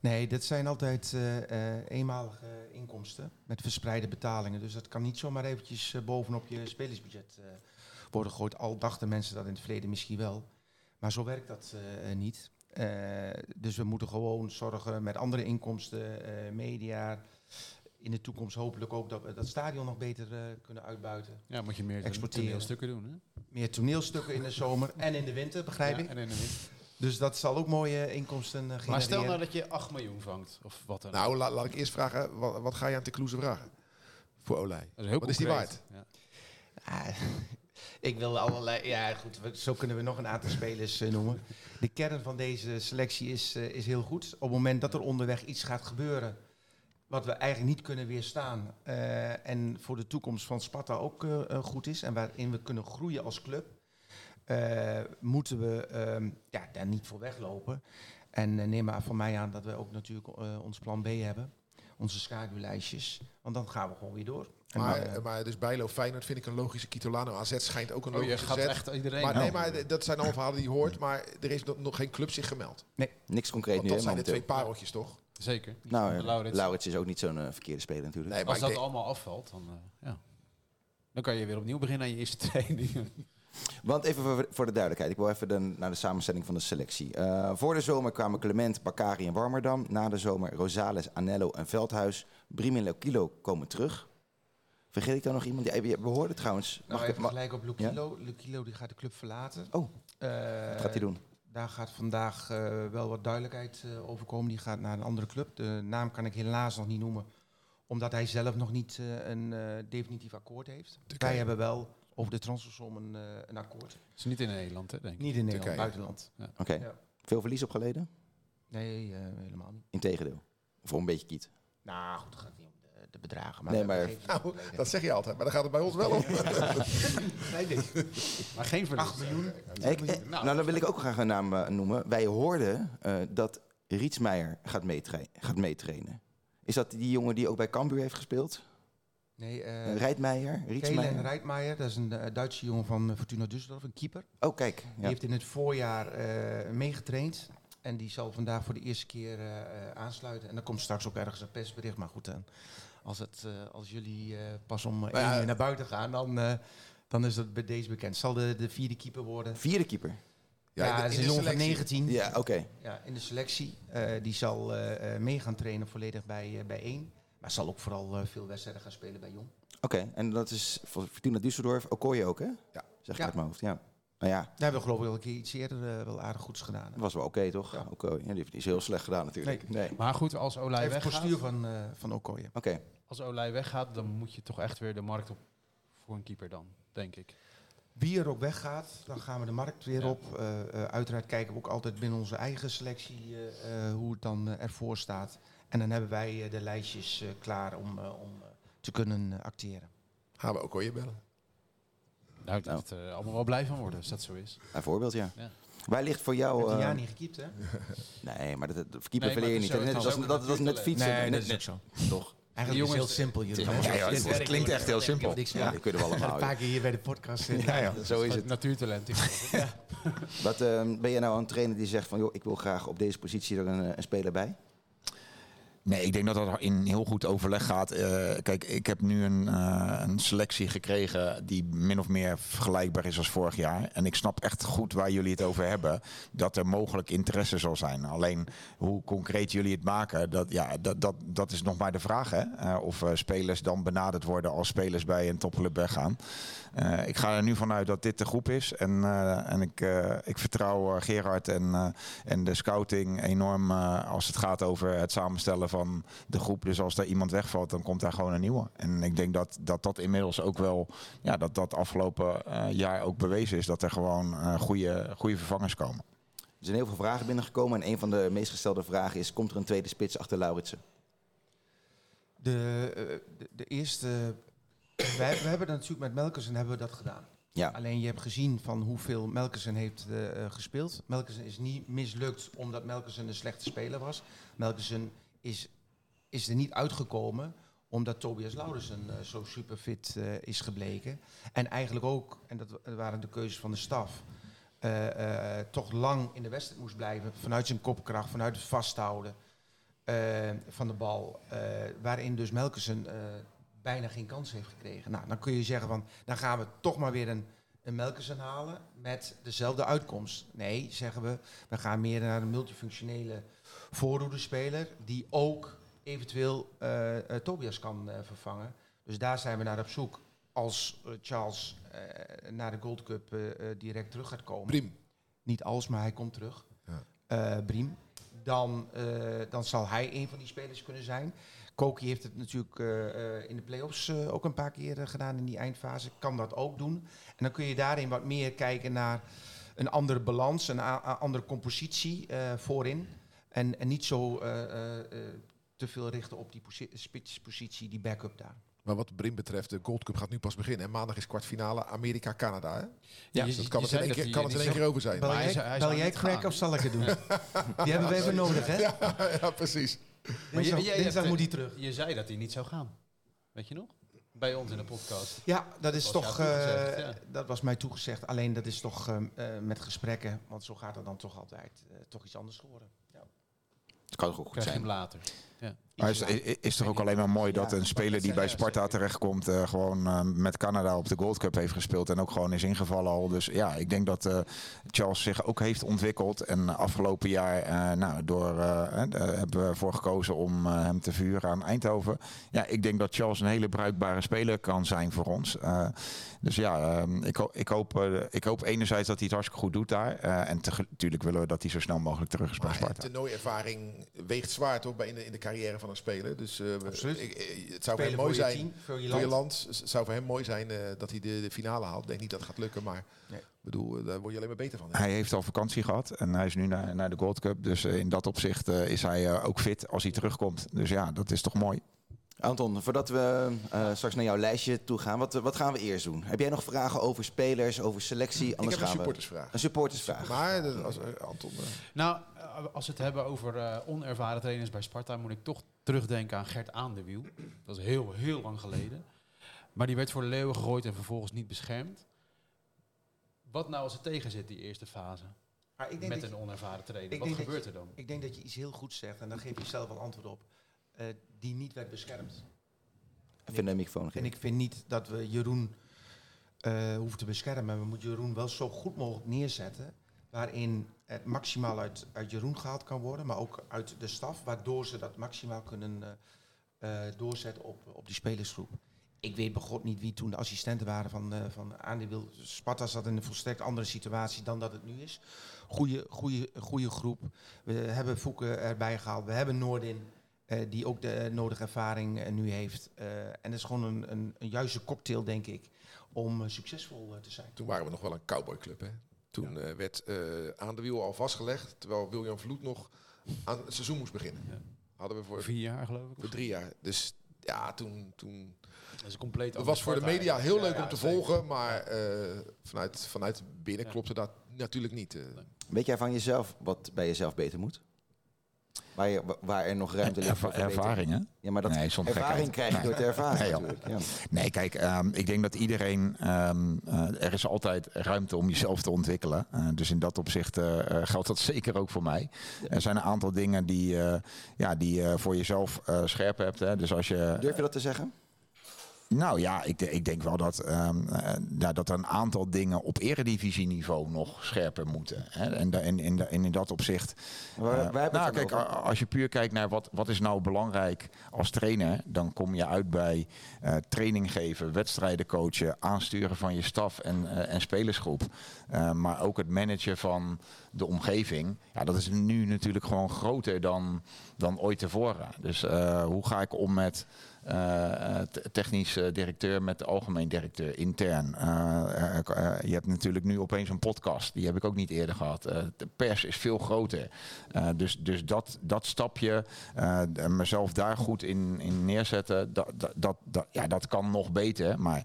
Nee, dat zijn altijd eh, eh, eenmalige inkomsten met verspreide betalingen. Dus dat kan niet zomaar eventjes eh, bovenop je spelersbudget eh, worden gegooid. Al dachten mensen dat in het verleden misschien wel. Maar zo werkt dat eh, eh, niet. Eh, dus we moeten gewoon zorgen met andere inkomsten, eh, media. In de toekomst hopelijk ook dat we dat stadion nog beter eh, kunnen uitbuiten. Ja, moet je meer Exporteren. stukken doen. Hè? Meer toneelstukken in de zomer en in de winter, begrijp Ja, ik. en in de winter. Dus dat zal ook mooie inkomsten genereren. Maar stel nou dat je 8 miljoen vangt, of wat dan. Nou, la- laat ik eerst vragen, wat, wat ga je aan Tecloeze vragen? Voor Olij. Wat is die waard? Ja. Ah, ik wil allerlei. Ja, goed. Zo kunnen we nog een aantal spelers eh, noemen. De kern van deze selectie is, eh, is heel goed. Op het moment dat er onderweg iets gaat gebeuren. wat we eigenlijk niet kunnen weerstaan. eh, en voor de toekomst van Sparta ook goed is. en waarin we kunnen groeien als club. moeten we ehm, ja, daar niet voor weglopen. En neem maar van mij aan dat we ook natuurlijk ons plan B hebben. Onze schaduwlijstjes. Want dan gaan we gewoon weer door. Maar, eh, maar dus Bijlo Feyenoord vind ik een logische Kitolano. AZ schijnt ook een Oh, je logische gaat zet. echt iedereen... Maar, Nou, nee, maar dat zijn allemaal verhalen die je hoort. Maar er is nog, geen club zich gemeld. Niks concreet Want nu, dat zijn de twee pareltjes, toch? Zeker. Nou, eh, Laurits. Laurits is ook niet zo'n eh, verkeerde speler natuurlijk. Nee, maar Als dat denk- allemaal afvalt, dan, eh, ja. dan kan je weer opnieuw beginnen aan je eerste training. Want even voor, de duidelijkheid, ik wil even de, naar de samenstelling van de selectie. Eh, voor de zomer kwamen Clement, Bakari en Warmerdam. Na de zomer Rosales, Anello en Veldhuis. Briem en Lokilo komen terug. Vergeet ik dan nog iemand? Die, we hoorden trouwens. nou, mag ik- even ma- gelijk op Lukilo. Lukilo die gaat de club verlaten. Oh, Eh, wat gaat hij doen? Daar gaat vandaag eh, wel wat duidelijkheid eh, over komen. Die gaat naar een andere club. De naam kan ik helaas nog niet noemen, omdat hij zelf nog niet eh, een eh, definitief akkoord heeft. Wij hebben wel over de transfersom een, eh, een akkoord. is niet in Nederland, hè, denk ik. Niet in Nederland, Turkije. buitenland. Oké. Ja. Veel verlies opgeleden? Nee, eh, helemaal niet. Integendeel. Voor een beetje kiet. Nou, goed, het gaat niet om de, bedragen. Maar Nee, maar- Nou, dat zeg je altijd. Maar dan gaat het bij ons wel om. nee, nee. Maar geen verlies. 8 miljoen. Ik- eh, nou, dan wil ik ook graag een naam eh, noemen. Wij hoorden eh, dat Rietsmeijer gaat, meetra- gaat meetrainen. Is dat die jongen die ook bij Cambuur heeft gespeeld? Nee, Uh, eh Rijtmeijer? Kelen Rietsmeijer? Rijtmeijer, dat is een Duitse jongen van Fortuna Düsseldorf, een keeper. Oh, kijk. Die heeft in het voorjaar eh, meegetraind. En die zal vandaag voor de eerste keer aansluiten. En dan komt straks ook ergens een persbericht. Maar goed, dan, als, het, eh, als jullie eh, pas om ja, één uur naar buiten gaan, dan, eh, dan is dat bij deze bekend. Zal de, de vierde keeper worden. Vierde keeper. Ja, in dat is een jongen van selectie. 19. Ja, oké. Ja, in de selectie. Die zal mee gaan trainen volledig bij, bij één. Maar zal ook vooral veel wedstrijden gaan spelen bij Jong. Oké, en dat is voor Fortuna Düsseldorf. Okoye ook, hè? Ja. Zeg ik Ja. uit mijn hoofd, ja. Nou ja, Daar hebben we geloof ik wel een keer iets eerder eh, wel aardig goeds gedaan. dat was wel oké, toch? Ja. Okoye. Ja, die heeft niet zo heel slecht gedaan natuurlijk. Nee. Oké. Maar goed, als Olij Even het weggaat, postuur van, eh van Okoye. als Olij weggaat, dan moet je toch echt weer de markt op voor een keeper dan, denk ik. Wie er ook weggaat, dan gaan we de markt weer Ja. op. Eh, eh, uiteraard kijken we ook altijd binnen onze eigen selectie eh, eh, hoe het dan eh, ervoor staat. En dan hebben wij eh, de lijstjes eh, klaar om, eh, om eh, te kunnen eh, acteren. Gaan we ook al bellen. Nou, ik dat er allemaal wel blij van worden als dat zo is. Bijvoorbeeld, ja. Ja. Waar ligt voor jou... hebt een eh, jaar niet gekiept, hè? nee, maar dat, dat keeper Nee, maar verleer je niet. zo- Dat, dat, dat is net fietsen. Nee, net, dat is ook net- Toch? Eigenlijk is het heel simpel. Jullie. Ja, ja, het- het klinkt echt heel simpel. Ja, dat kunnen we allemaal. Een paar keer hier bij de podcast. eh, Ja, ja, zo is het. Natuurtalent. Wat, eh, ben je nou een trainer die zegt van... joh, ik wil graag op deze positie er een, eh, een speler bij? Nee, ik denk dat dat in heel goed overleg gaat. Eh, kijk, ik heb nu een, eh, een selectie gekregen die min of meer vergelijkbaar is als vorig jaar. En ik snap echt goed waar jullie het over hebben. Dat er mogelijk interesse zal zijn. Alleen hoe concreet jullie het maken, dat, ja, dat, dat, dat is nog maar de vraag. Hè? Eh, of spelers dan benaderd worden als spelers bij een topclub weggaan. Eh, ik ga er nu vanuit dat dit de groep is. En, eh, en ik, eh, ik vertrouw eh, Gerard en, eh, en de scouting enorm eh, als het gaat over het samenstellen van de groep. Dus als er iemand wegvalt, dan komt daar gewoon een nieuwe. En ik denk dat dat, dat inmiddels ook wel, ja, dat dat afgelopen eh, jaar ook bewezen is. Dat er gewoon eh, goede, goede vervangers komen. Er zijn heel veel vragen binnengekomen. En een van de meest gestelde vragen is... komt er een tweede spits achter Lauritsen? De, de, de eerste... Wij, we hebben dat natuurlijk met Melkersen hebben we dat gedaan. Ja. Alleen je hebt gezien van hoeveel Melkersen heeft eh, eh, gespeeld. Melkersen is niet mislukt omdat Melkersen een slechte speler was. Melkersen is, is er niet uitgekomen omdat Tobias Laudersen eh, zo super fit eh, is gebleken. En eigenlijk ook, en dat wa- waren de keuzes van de staf, toch lang in de wedstrijd moest blijven. Vanuit zijn kopkracht, vanuit het vasthouden van de bal. waarin dus Melkersen bijna geen kans heeft gekregen. Nou, dan kun je zeggen van, dan gaan we toch maar weer een, een Melkersen halen met dezelfde uitkomst. Nee, zeggen we, we gaan meer naar een multifunctionele voorhoedenspeler die ook eventueel eh, eh, Tobias kan eh, vervangen. Dus daar zijn we naar op zoek. Als Charles naar de Gold Cup direct terug gaat komen. Briem. Niet als, maar hij komt terug. Ja. Briem. Dan, dan zal hij een van die spelers kunnen zijn. Koki heeft het natuurlijk eh, eh, in de play-offs eh, ook een paar keer gedaan in die eindfase. Kan dat ook doen. En dan kun je daarin wat meer kijken naar een andere balans, een andere compositie eh, voorin. En, en niet zo eh, eh, eh, te veel richten op die posi- spitspositie, die backup daar. Maar wat Brim betreft, de Gold Cup gaat nu pas beginnen. En maandag is kwartfinale Amerika-Canada. hè? Ja, Dus dat kan het in één keer, kan het in één zo- keer over zijn. Bel jij, crack gaan. of zal ik het doen? Die hebben we even nodig, hè? ja, precies. Maar je- Dinsdag, jij dinsdag hebt- moet hij terug. Je zei dat hij niet zou gaan. Weet je nog? Bij ons in de podcast. Ja, dat is was toch. eh, ja. Dat was mij toegezegd. Alleen dat is toch eh, met gesprekken, want zo gaat het dan toch altijd, eh, toch iets anders geworden. Ja. Het kan toch ook goed Krijg zijn. hem later. Maar is, is, is toch ook alleen maar mooi dat Ja, een speler die bij Sparta terechtkomt, eh, gewoon eh, met Canada op de Gold Cup heeft gespeeld en ook gewoon is ingevallen al. Dus ja, ik denk dat eh, Charles zich ook heeft ontwikkeld. En afgelopen jaar, eh, nou, door, hebben we ervoor gekozen om eh, hem te vuren aan Eindhoven. Ja, ik denk dat Charles een hele bruikbare speler kan zijn voor ons. Eh, dus ja, ehm, ik, ho- ik, hoop, ik hoop enerzijds dat hij het hartstikke goed doet daar. Eh, en natuurlijk willen we dat hij zo snel mogelijk terug is bij Sparta. toernooiervaring weegt zwaar toch bij in de, in de carrière van een speler. Dus eh, we- Absoluut. ik- ik- het zou voor hem Spelen mooi voor zijn. team, voor je Voor je land. Het zou voor hem mooi zijn eh, dat hij de, de finale haalt. Ik denk niet dat het gaat lukken, maar Nee. ik bedoel, eh, daar word je alleen maar beter van. Hij heeft al vakantie gehad en hij is nu naar, naar de Gold Cup. Dus eh, in dat opzicht eh, is hij eh, ook fit als hij terugkomt. Dus ja, dat is toch mooi. Anton, voordat we eh, straks naar jouw lijstje toe gaan, wat, wat gaan we eerst doen? Heb jij nog vragen over spelers, over selectie? ik Anders heb een gaan we supportersvraag. een supportersvraag. Maar als, Anton, Nou, als we het hebben over eh, onervaren trainers bij Sparta, moet ik toch terugdenken aan Gert Aandewiel. Dat is heel, heel lang geleden. Maar die werd voor de leeuwen gegooid en vervolgens niet beschermd. Wat nou als het tegen zit, die eerste fase? Maar ik denk, Met een onervaren trainer. ik Wat gebeurt je- er dan? ik denk dat je iets heel goed zegt, en daar geef je zelf wel antwoord op, eh, die niet werd beschermd. Even de microfoon En geven. ik vind niet dat we Jeroen eh, hoeven te beschermen. We moeten Jeroen wel zo goed mogelijk neerzetten. Waarin het maximaal uit, uit Jeroen gehaald kan worden. Maar ook uit de staf. Waardoor ze dat maximaal kunnen eh, eh, doorzetten op, op die spelersgroep. Ik weet bij God niet wie toen de assistenten waren van, eh van Aandeel. Sparta zat in een volstrekt andere situatie dan dat het nu is. Goeie, goeie, goeie groep. We hebben Foeken erbij gehaald. We hebben Noordin. eh, die ook de nodige ervaring eh, nu heeft. Eh, en het is gewoon een, een, een juiste cocktail, denk ik, om eh, succesvol eh, te zijn. toen waren we nog wel een cowboyclub. Hè? Toen eh, werd eh, aan de wiel al vastgelegd, terwijl William Vloed nog aan het seizoen moest beginnen. Ja. Hadden we voor, Vier jaar geloof ik. voor drie jaar. Dus ja, toen, toen Dat is een compleet Het was voor de media heel Ja, leuk om te zeker. volgen, maar eh, vanuit, vanuit binnen Ja. klopte dat natuurlijk niet. Weet jij van jezelf wat bij jezelf beter moet? Waar, je, waar er nog ruimte ligt voor ervaringen. Ja, maar dat Nee, ervaring krijg je door te ervaren Nee, natuurlijk. Ja. Nee, kijk, ehm, ik denk dat iedereen. ehm, eh, er is altijd ruimte om jezelf te ontwikkelen. Eh, dus in dat opzicht eh, geldt dat zeker ook voor mij. Er zijn een aantal dingen die, ja, die je voor jezelf scherp hebt. Hè. Dus als je. Durf je dat te zeggen? Nou ja, ik, ik denk wel dat, ehm, eh, ja, dat er een aantal dingen op eredivisieniveau nog scherper moeten. Hè. En, en, en, da- en in dat opzicht. Waar, eh, waar nou, kijk, over? als je puur kijkt naar wat, wat is nou belangrijk als trainer, dan kom je uit bij eh, training geven, wedstrijden coachen, aansturen van je staf en, en spelersgroep. Maar ook het managen van de omgeving. Ja, dat is nu natuurlijk gewoon groter dan, dan ooit tevoren. Dus hoe ga ik om met technisch eh, directeur met de algemeen directeur intern. Eh, eh, eh, je hebt natuurlijk nu opeens een podcast. Die heb ik ook niet eerder gehad. Eh, de pers is veel groter. Eh, dus dus dat, dat stapje, eh, mezelf daar goed in, in neerzetten, dat, dat, dat- ja, dat kan nog beter. Maar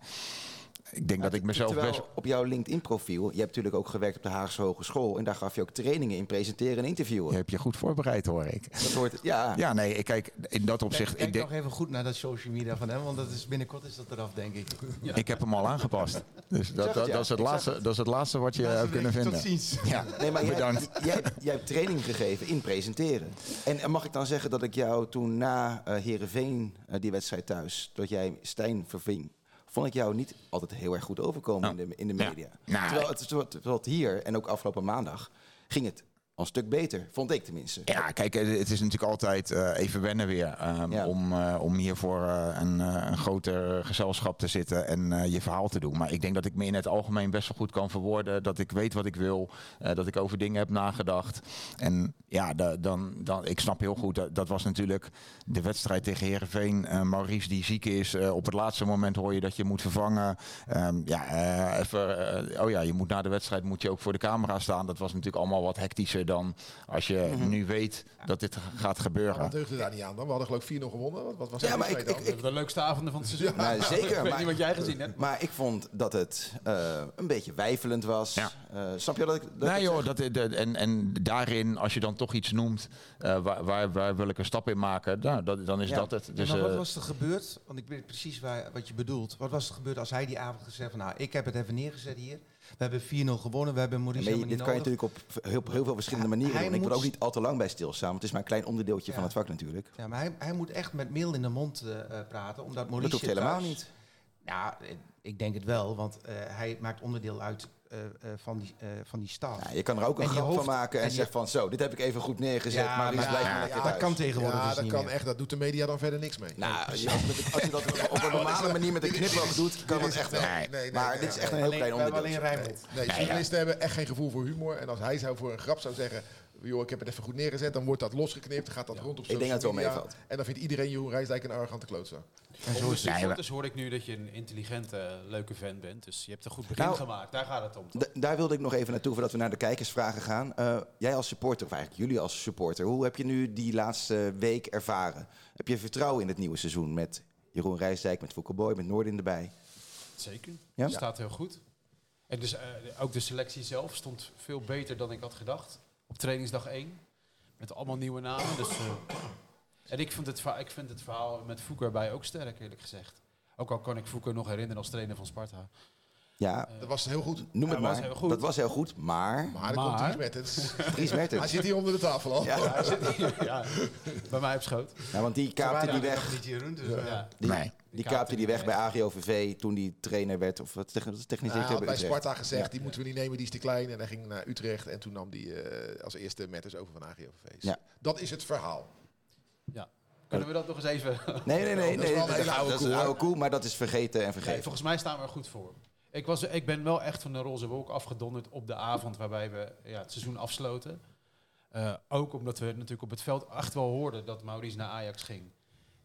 ik denk dat ik mezelf Terwijl best... op jouw LinkedIn-profiel, je hebt natuurlijk ook gewerkt op de Haagse Hogeschool en daar gaf je ook trainingen in presenteren en interviewen. Je hebt je goed voorbereid, hoor ik. Dat hoort, ja. Ja, nee, ik kijk, in dat opzicht... Kijk ik, denk, nog even goed naar dat social media van hem, want dat is binnenkort is dat eraf, denk ik. ik heb hem al aangepast. Dus dat, het, dat, ja. dat, is het Ik laatste, dat is het laatste wat je hebt kunnen vinden. Tot ziens. Ja, Nee, maar jij, bedankt. jij, jij, jij hebt training gegeven in presenteren. En, mag ik dan zeggen dat ik jou toen na eh Heerenveen, eh, die wedstrijd thuis, dat jij Stijn verving, vond ik jou niet altijd heel erg goed overkomen Nou, in de, in de ja. media. Nou, terwijl, het, terwijl het hier, en ook afgelopen maandag, ging het al een stuk beter. Vond ik tenminste. Ja, kijk, het is natuurlijk altijd eh, even wennen weer. ehm, Ja. om, eh, om hier voor eh, een, een groter gezelschap te zitten en je verhaal te doen. Maar ik denk dat ik me in het algemeen best wel goed kan verwoorden. Dat ik weet wat ik wil. dat ik over dingen heb nagedacht. En ja, da- dan, dan, ik snap heel goed. Dat, dat was natuurlijk de wedstrijd tegen Herenveen. Maurice die ziek is. op het laatste moment hoor je dat je moet vervangen. Ehm, ja, even, oh ja, je moet na de wedstrijd moet je ook voor de camera staan. Dat was natuurlijk allemaal wat hectischer dan als je Mhm. nu weet dat dit gaat gebeuren. wat deugde daar niet aan dan? We hadden geloof ik 4-0 gewonnen. Wat, wat was Ja, dat maar ik- Dat de leukste avonden van het seizoen. Nou, zeker, ik weet maar- niet wat jij gezien hebt. Maar ik vond dat het eh, een beetje wijfelend was. Ja. Eh, snap je dat ik dat Nee joh, dat, dat- en, en daarin, als je dan toch iets noemt, eh, waar, waar, waar wil ik een stap in maken, nou, dat, dan is Ja. dat het. Ja, Dus, maar wat was er gebeurd? Want ik weet precies waar, wat je bedoelt. Wat was er gebeurd als hij die avond gezegd van... nou, ik heb het even neergezet hier. We hebben 4-0 gewonnen. We hebben Maar je- dit kan je natuurlijk op heel, heel veel verschillende manieren hij doen. Ik wil moet- ook niet al te lang bij stilstaan, het is maar een klein onderdeeltje van het vak natuurlijk. Ja, maar hij, hij moet echt met meel in de mond eh, eh, praten. Omdat Maurice Dat hoeft helemaal thuis- niet. Ja, ik denk het wel. Want eh, hij maakt onderdeel uit eh, eh, van, die, eh, van die staf. Ja, je kan er ook een En grap hoofd- van maken en, en je- zeggen van zo, dit heb ik even goed neergezet, Ja, maar, maar- blijft ja, maar lekker dat kan tegenwoordig Ja, dus dat niet kan meer. echt. Dat doet de media dan verder niks mee. Nou, als je, als je- dat op een normale manier met een knipoog doet, kan dat echt wel. Nee, nee, nee, Maar dit is echt een heel klein we hebben onderdeel. alleen Rijnmond. Nee, journalisten hebben echt geen gevoel voor humor. En als hij zou voor een grap zou zeggen... joh, ik heb het even goed neergezet... dan wordt dat losgeknipt, dan gaat dat rond op Ik denk social dat het wel meevalt. En dan vindt iedereen Jeroen Rijsdijk een arrogante klootzak. En zo is het. Foto's hoor ik nu dat je een intelligente, leuke fan bent. Dus je hebt een goed begin Nou, gemaakt. Daar gaat het om. daar wilde ik nog even naartoe voordat we naar de kijkersvragen gaan. Eh, jij als supporter, of eigenlijk jullie als supporter, hoe heb je nu die laatste week ervaren? Heb je vertrouwen in het nieuwe seizoen met Jeroen Rijsdijk, met Foucault Boy, met Noordin erbij? Zeker. Ja? Het staat heel goed. En dus eh, ook de selectie zelf stond veel beter dan ik had gedacht. Op trainingsdag 1. Met allemaal nieuwe namen. Dus, eh, en ik vind, het, ik vind het verhaal met Foucault erbij ook sterk, eerlijk gezegd. Ook al kan ik Foucault nog herinneren als trainer van Sparta. Ja, Dat was heel goed. noem Ja, het was maar. heel goed. Dat was heel goed, maar... Maar, er Maar- komt Dries Mertens. Dries Hij zit hier onder de tafel al. Ja. Hij zit hier, ja, bij mij op schoot. Ja, want die kaapte die weg, niet Jeroen, dus eh, Ja. die, Nee. Die kaapte die weg bij AGOVV toen die trainer werd, of wat technisch technisch Hij directeur had bij bij Utrecht. Sparta gezegd, Ja. die moeten we niet nemen, die is te klein. En hij ging naar Utrecht en toen nam hij eh, als eerste Mertens over van AGOVV. Ja. Dat is het verhaal. Ja. Kunnen we dat nog eens even... Nee, nee, nee. Dat is nee, oude dat is koe, een oude koe, maar dat is vergeten en Nee, vergeten. volgens mij staan we er goed voor. Ik, was, ik ben wel echt van de roze wolk afgedonderd op de avond waarbij we ja, het seizoen afsloten. Eh, ook omdat we natuurlijk op het veld echt wel hoorden dat Maurice naar Ajax ging.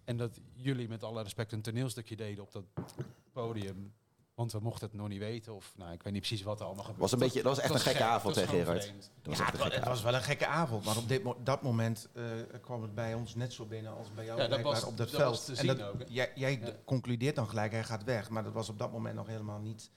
En dat jullie met alle respect een toneelstukje deden op dat podium. Want we mochten het nog niet weten. Of nou, ik weet niet precies wat er allemaal gebeurde. Was een beetje, dat was echt een gekke gek, avond, hè, Gerard? Dat was Ja, het, was wel een gekke avond, maar op dit mo- dat moment eh, kwam het bij ons net zo binnen als bij jou Ja, dat was- op dat, dat veld. was te en zien dat, ook, jij jij Ja. concludeert dan gelijk, hij gaat weg, maar dat was op dat moment nog helemaal niet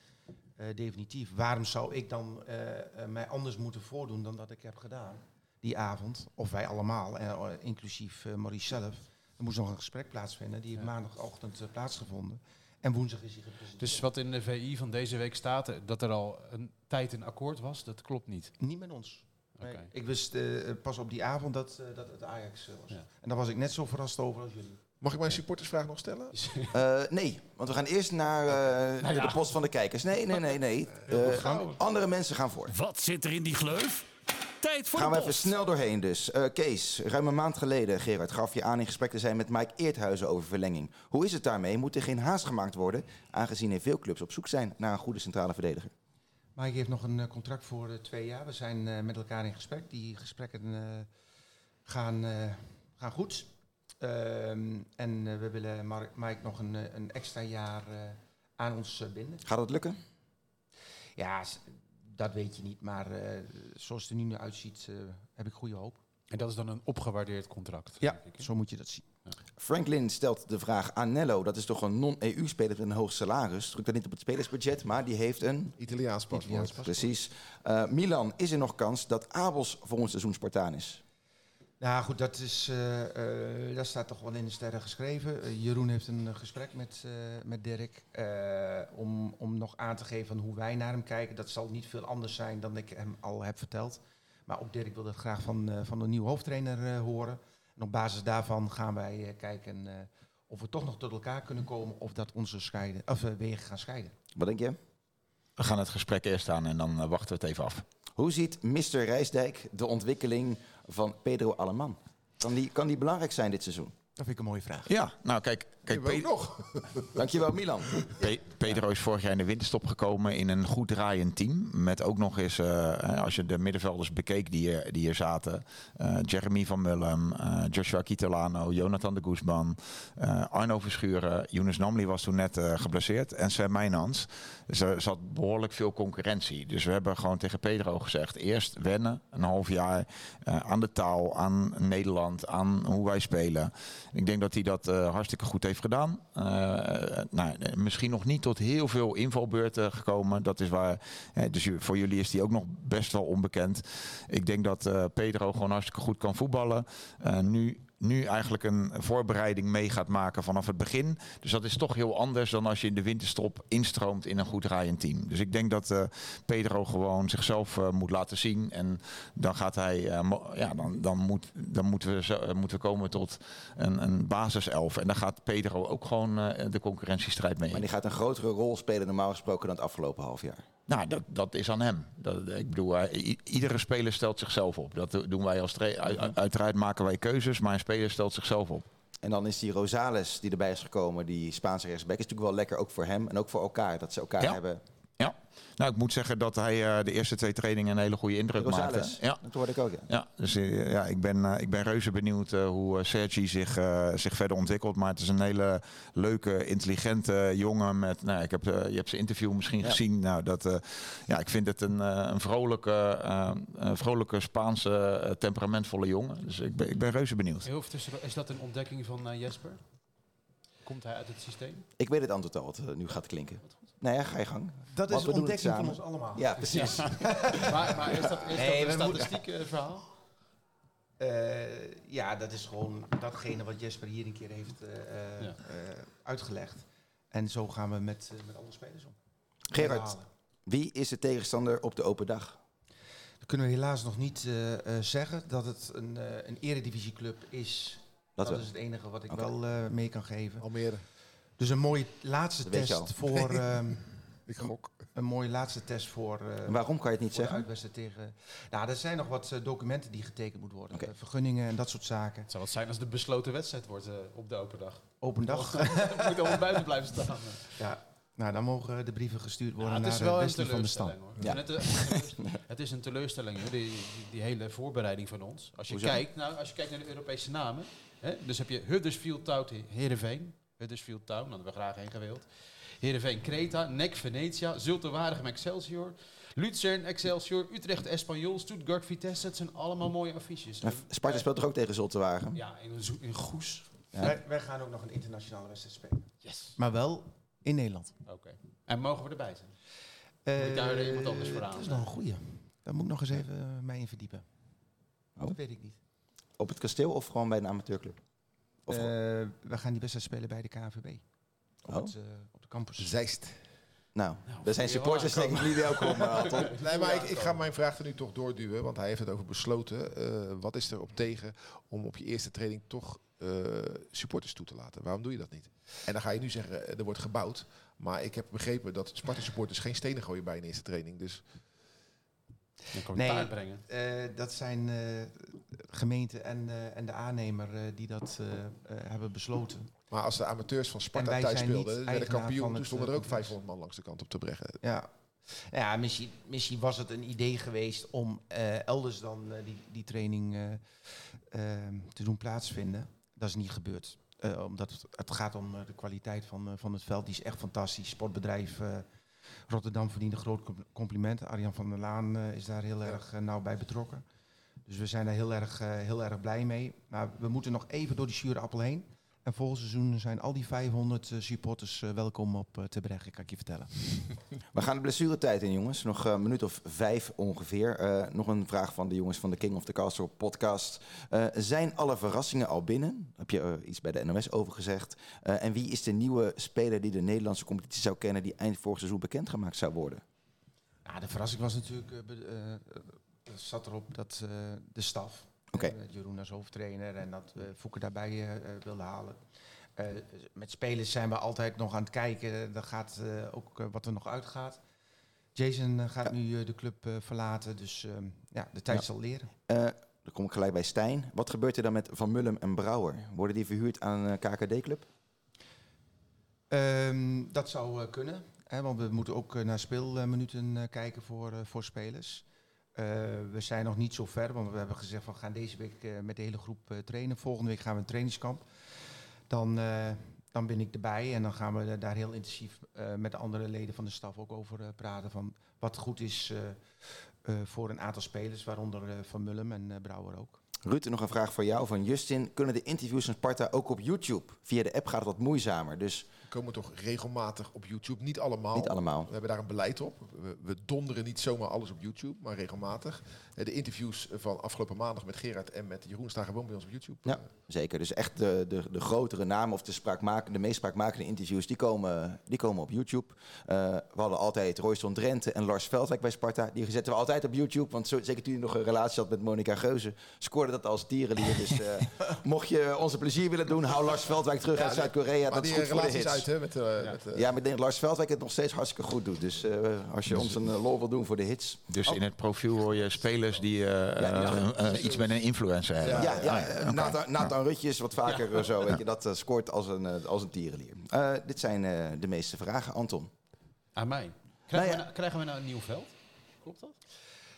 eh, definitief. Waarom zou ik dan eh, mij anders moeten voordoen dan dat ik heb gedaan die avond? Of wij allemaal, inclusief Maurice zelf. Er moest nog een gesprek plaatsvinden, die heeft Ja. maandagochtend eh, plaatsgevonden. En woensdag is hij gepresenteerd. Dus wat in de VI van deze week staat, eh, dat er al een tijd een akkoord was, dat klopt niet. Niet met ons. Nee. Ik wist eh, pas op die avond dat, dat het Ajax was. Ja. En daar was ik net zo verrast over als jullie. Mag ik mijn supportersvraag nog stellen? Eh, nee, want we gaan eerst naar Nou ja. de post van de kijkers. Nee, nee, nee, nee. Eh, andere mensen gaan voor. Wat zit er in die gleuf? Tijd voor Gaan we even snel doorheen dus. Eh, Kees, ruim een maand geleden, Gerard, gaf je aan in gesprek te zijn met Mike Eerthuizen over verlenging. Hoe is het daarmee? Moet er geen haast gemaakt worden, aangezien er veel clubs op zoek zijn naar een goede centrale verdediger? Mike heeft nog een eh, contract voor eh, twee jaar. We zijn eh, met elkaar in gesprek. Die gesprekken eh, gaan, eh, gaan goed. Ehm, en we willen Mike nog een, een extra jaar eh, aan ons binden. Gaat dat lukken? Ja, dat weet je niet. Maar eh, zoals het er nu uitziet, eh, heb ik goede hoop. En dat is dan een opgewaardeerd contract. Ja, denk ik, zo moet je dat zien. Franklin stelt de vraag aan Nello. Dat is toch een non-EU-speler met een hoog salaris. Drukt dat niet op het spelersbudget, maar die heeft een... Italiaans paspoort. Italiaans paspoort. Precies. Eh, Milan, is er nog kans dat Abels ons seizoen Spartaan is? Nou goed, dat, is, eh, eh, dat staat toch wel in de sterren geschreven. Eh, Jeroen heeft een gesprek met, eh, met Dirk eh, om, om nog aan te geven van hoe wij naar hem kijken. Dat zal niet veel anders zijn dan ik hem al heb verteld. Maar ook Dirk wil dat graag van, eh, van de nieuwe hoofdtrainer eh, horen. En op basis daarvan gaan wij eh, kijken eh, of we toch nog tot elkaar kunnen komen of dat onze scheiden, of, wegen gaan scheiden. Wat denk je? We gaan het gesprek eerst aan en dan wachten we het even af. Hoe ziet Mr. Rijsdijk de ontwikkeling van Pedro Aleman? Kan die, kan die belangrijk zijn dit seizoen? Dat vind ik een mooie vraag. Ja, nou kijk, Kijk, Pe- nog. Dankjewel Milan. Pe- Pedro is vorig jaar in de winterstop gekomen in een goed draaiend team. Met ook nog eens, eh, als je de middenvelders bekeek die hier, die hier zaten. eh, Jeremy van Mullum, eh, Joshua Kitolano, Jonathan de Guzman, eh, Arno Verschuren. Younes Namli was toen net eh, geblesseerd. En Sven Meijnans. Dus er zat behoorlijk veel concurrentie. Dus we hebben gewoon tegen Pedro gezegd. Eerst wennen, een half jaar. eh, aan de taal, aan Nederland, aan hoe wij spelen. Ik denk dat hij dat eh, hartstikke goed heeft gedaan. Eh, nou, misschien nog niet tot heel veel invalbeurten gekomen. Dat is waar. dus voor jullie is hij ook nog best wel onbekend. Ik denk dat eh, Pedro gewoon hartstikke goed kan voetballen. Eh, nu, nu eigenlijk een voorbereiding mee gaat maken vanaf het begin. Dus dat is toch heel anders dan als je in de winterstop instroomt in een goed draaiend team. Dus ik denk dat eh, Pedro gewoon zichzelf eh, moet laten zien. En dan gaat hij, eh, ja, dan, dan, moet, dan moeten, we zo, moeten komen tot een, een basiself. En daar gaat Pedro ook gewoon de concurrentiestrijd mee. Maar die gaat een grotere rol spelen normaal gesproken dan het afgelopen half jaar. Nou, dat, dat is aan hem. Dat, ik bedoel, iedere speler stelt zichzelf op. Dat doen wij als Uiteraard maken wij keuzes, maar een speler stelt zichzelf op. En dan is die Rosales die erbij is gekomen, die Spaanse rechtsback, is natuurlijk wel lekker ook voor hem en ook voor elkaar. Dat ze elkaar Ja. hebben. Ja, nou, ik moet zeggen dat hij eh, de eerste twee trainingen een hele goede indruk Rosales, maakte. Ja, dat hoorde ik ook. Ja. Ja, dus eh, ja, ik, ben, eh, ik ben reuze benieuwd hoe eh, Sergi zich, eh, zich verder ontwikkelt. Maar het is een hele leuke, intelligente jongen. Met, nou, ik heb, je hebt zijn interview misschien Ja. gezien. Nou, dat, eh, ja, ik vind het een, eh, een vrolijke, eh, een vrolijke Spaanse, temperamentvolle jongen. Dus ik ben, ik ben reuze benieuwd. Heel is dat een ontdekking van Jesper? Komt hij uit het systeem? Ik weet het antwoord al wat nu gaat klinken. Nou ja, ga je gang. Dat Want is een ontdekking van ons allemaal. Ja, precies. maar, maar is dat, is Nee, dat een statistiek eh, verhaal? Eh, ja, dat is gewoon datgene wat Jesper hier een keer heeft eh, Ja. uitgelegd. En zo gaan we met, met alle spelers om. Gerard, wie is de tegenstander op de open dag? Dat kunnen we helaas nog niet eh, eh, zeggen dat het een, eh een eredivisieclub is. Dat is het enige wat ik Oké. wel eh, mee kan geven. Almere. Dus een mooie laatste Dat test voor ehm, Ik gok. een mooie laatste test voor, eh waarom kan je het niet de zeggen? tegen. Nou, er zijn nog wat eh, documenten die getekend moeten worden. Eh, vergunningen en dat soort zaken. Het zou wat zijn als de besloten wedstrijd wordt op de open dag. Open dag. Dan moet allemaal buiten blijven staan. ja. Nou, dan mogen de brieven gestuurd worden Ja, het naar is de wel een Wesley van de hoor. Ja. Het, het is een teleurstelling hoor, die, die, die hele voorbereiding van ons. Als je, Hoezo? kijkt, nou, als je kijkt naar de Europese namen. Hè, dus heb je Huddersfield Town, Heerenveen. Huddersfield Town, daar hadden we graag heen gewild. Heerenveen Creta, NEC Venetia, Zulte Waregem Excelsior. Luzern, Excelsior, Utrecht, Espanyol, Stuttgart, Vitesse. Het zijn allemaal mooie affiches. Maar Sparta speelt toch ook tegen Zultewagen? Ja, in, in Goes. Ja. Wij, wij gaan ook nog een internationale wedstrijd spelen. Yes. Maar wel in Nederland. Oké. En mogen we erbij zijn? Moet ik daar iemand anders voor Dat aan? is nog een goeie. Daar moet ik nog eens even eh, mij in verdiepen. Oh. Dat weet ik niet. Op het kasteel of gewoon bij een amateurclub? Of Eh, we gaan die wedstrijd spelen bij de KNVB. Op, Oh. het, eh, op de campus. Zeist. nou, Nou, daar zijn supporters denk ik niet welkom, eh. Nee, maar ik, ik ga mijn vraag er nu toch doorduwen, want hij heeft het over besloten. Eh, wat is er op tegen om op je eerste training toch eh, supporters toe te laten? Waarom doe je dat niet? En dan ga je nu zeggen, er wordt gebouwd. Maar ik heb begrepen dat Sparta supporters geen stenen gooien bij een eerste training. Dus Kan Nee. brengen. Eh, dat zijn eh gemeente en, eh, en de aannemer eh, die dat hebben besloten. Maar als de amateurs van Sparta thuis speelden, werden kampioen, toen het, stonden er ook complex. 500 man langs de kant op te brengen. Ja, ja misschien, misschien was het een idee geweest om eh, elders dan die, die training te doen plaatsvinden. Dat is niet gebeurd. Eh, omdat het, het gaat om eh, de kwaliteit van, eh, van het veld. Die is echt fantastisch. Sportbedrijf eh, Rotterdam verdient een groot com- compliment. Arjan van der Laan eh, is daar heel erg eh, nauw bij betrokken. Dus we zijn daar heel erg, eh, heel erg blij mee. Maar we moeten nog even door die zure appel heen. En volgend seizoen zijn al die 500 eh, supporters eh, welkom op uh, Te Breggen, kan ik je vertellen. We gaan de blessuretijd in, jongens. Nog eh, een minuut of vijf ongeveer. Eh, nog een vraag van de jongens van de King of the Castle podcast. Eh, zijn alle verrassingen al binnen? Heb je eh, iets bij de NOS over gezegd? Eh, en wie is de nieuwe speler die de Nederlandse competitie zou kennen... die eind vorig seizoen bekendgemaakt zou worden? Ja, de verrassing was natuurlijk, eh, eh, eh, zat erop dat eh, de staf, Eh, Jeroen als hoofdtrainer en dat we Fouke daarbij eh, eh, wilde halen. Eh, met spelers zijn we altijd nog aan het kijken. Dat gaat eh, ook eh, wat er nog uitgaat. Jason eh, gaat Ja. nu eh, de club eh, verlaten, dus eh, ja, de tijd Ja. zal leren. Eh, dan kom ik gelijk bij Stijn. Wat gebeurt er dan met Van Mullum en Brouwer? Worden die verhuurd aan een KKD-club? Ehm, dat zou eh, kunnen, hè, want we moeten ook eh, naar speelminuten eh, kijken voor, eh, voor spelers. Eh, we zijn nog niet zo ver, want we hebben gezegd van we gaan deze week eh, met de hele groep eh, trainen. Volgende week gaan we een trainingskamp. Dan, dan ben ik erbij en dan gaan we daar heel intensief met de andere leden van de staf ook over praten. Van wat goed is voor een aantal spelers, waaronder Van Mullum en Brouwer ook. Ruud, nog een vraag voor jou van Justin. Kunnen de interviews van Sparta ook op YouTube? Via de app gaat het wat moeizamer, dus komen toch regelmatig op YouTube. Niet allemaal. niet allemaal. We hebben daar een beleid op. We, we donderen niet zomaar alles op YouTube, maar regelmatig. Eh, De interviews van afgelopen maandag met Gerard en met Jeroen staan gewoon bij ons op YouTube. Ja. Zeker, dus echt de, de, de grotere namen of de, de meest spraakmakende interviews, die komen, die komen op YouTube. Eh, we hadden altijd Royston Drenthe en Lars Veldwijk bij Sparta. Die zetten we altijd op YouTube, want zo, zeker toen je nog een relatie had met Monica Geuze, scoorde dat als tierenlier. Dus eh, mocht je ons een plezier willen doen, hou Lars Veldwijk terug uit Zuid-Korea. Dat is goed voor de hits. uit, hè? Met, eh, met, eh, Ja, maar ik denk dat Lars Veldwijk het nog steeds hartstikke goed doet. Dus eh, als je ons een lol wil doen voor de hits. Dus in het profiel hoor je spelers die Ja, iets met een influencer hebben. Ja, ja, oké. Nathan, Nathan Rutjes, wat vaker zo, weet je, dat scoort als een, als een tierenlier. Eh, dit zijn eh, de meeste vragen, Anton. Aan mij. Krijgen, Nou ja. we, nou, krijgen we nou een nieuw veld? Klopt dat?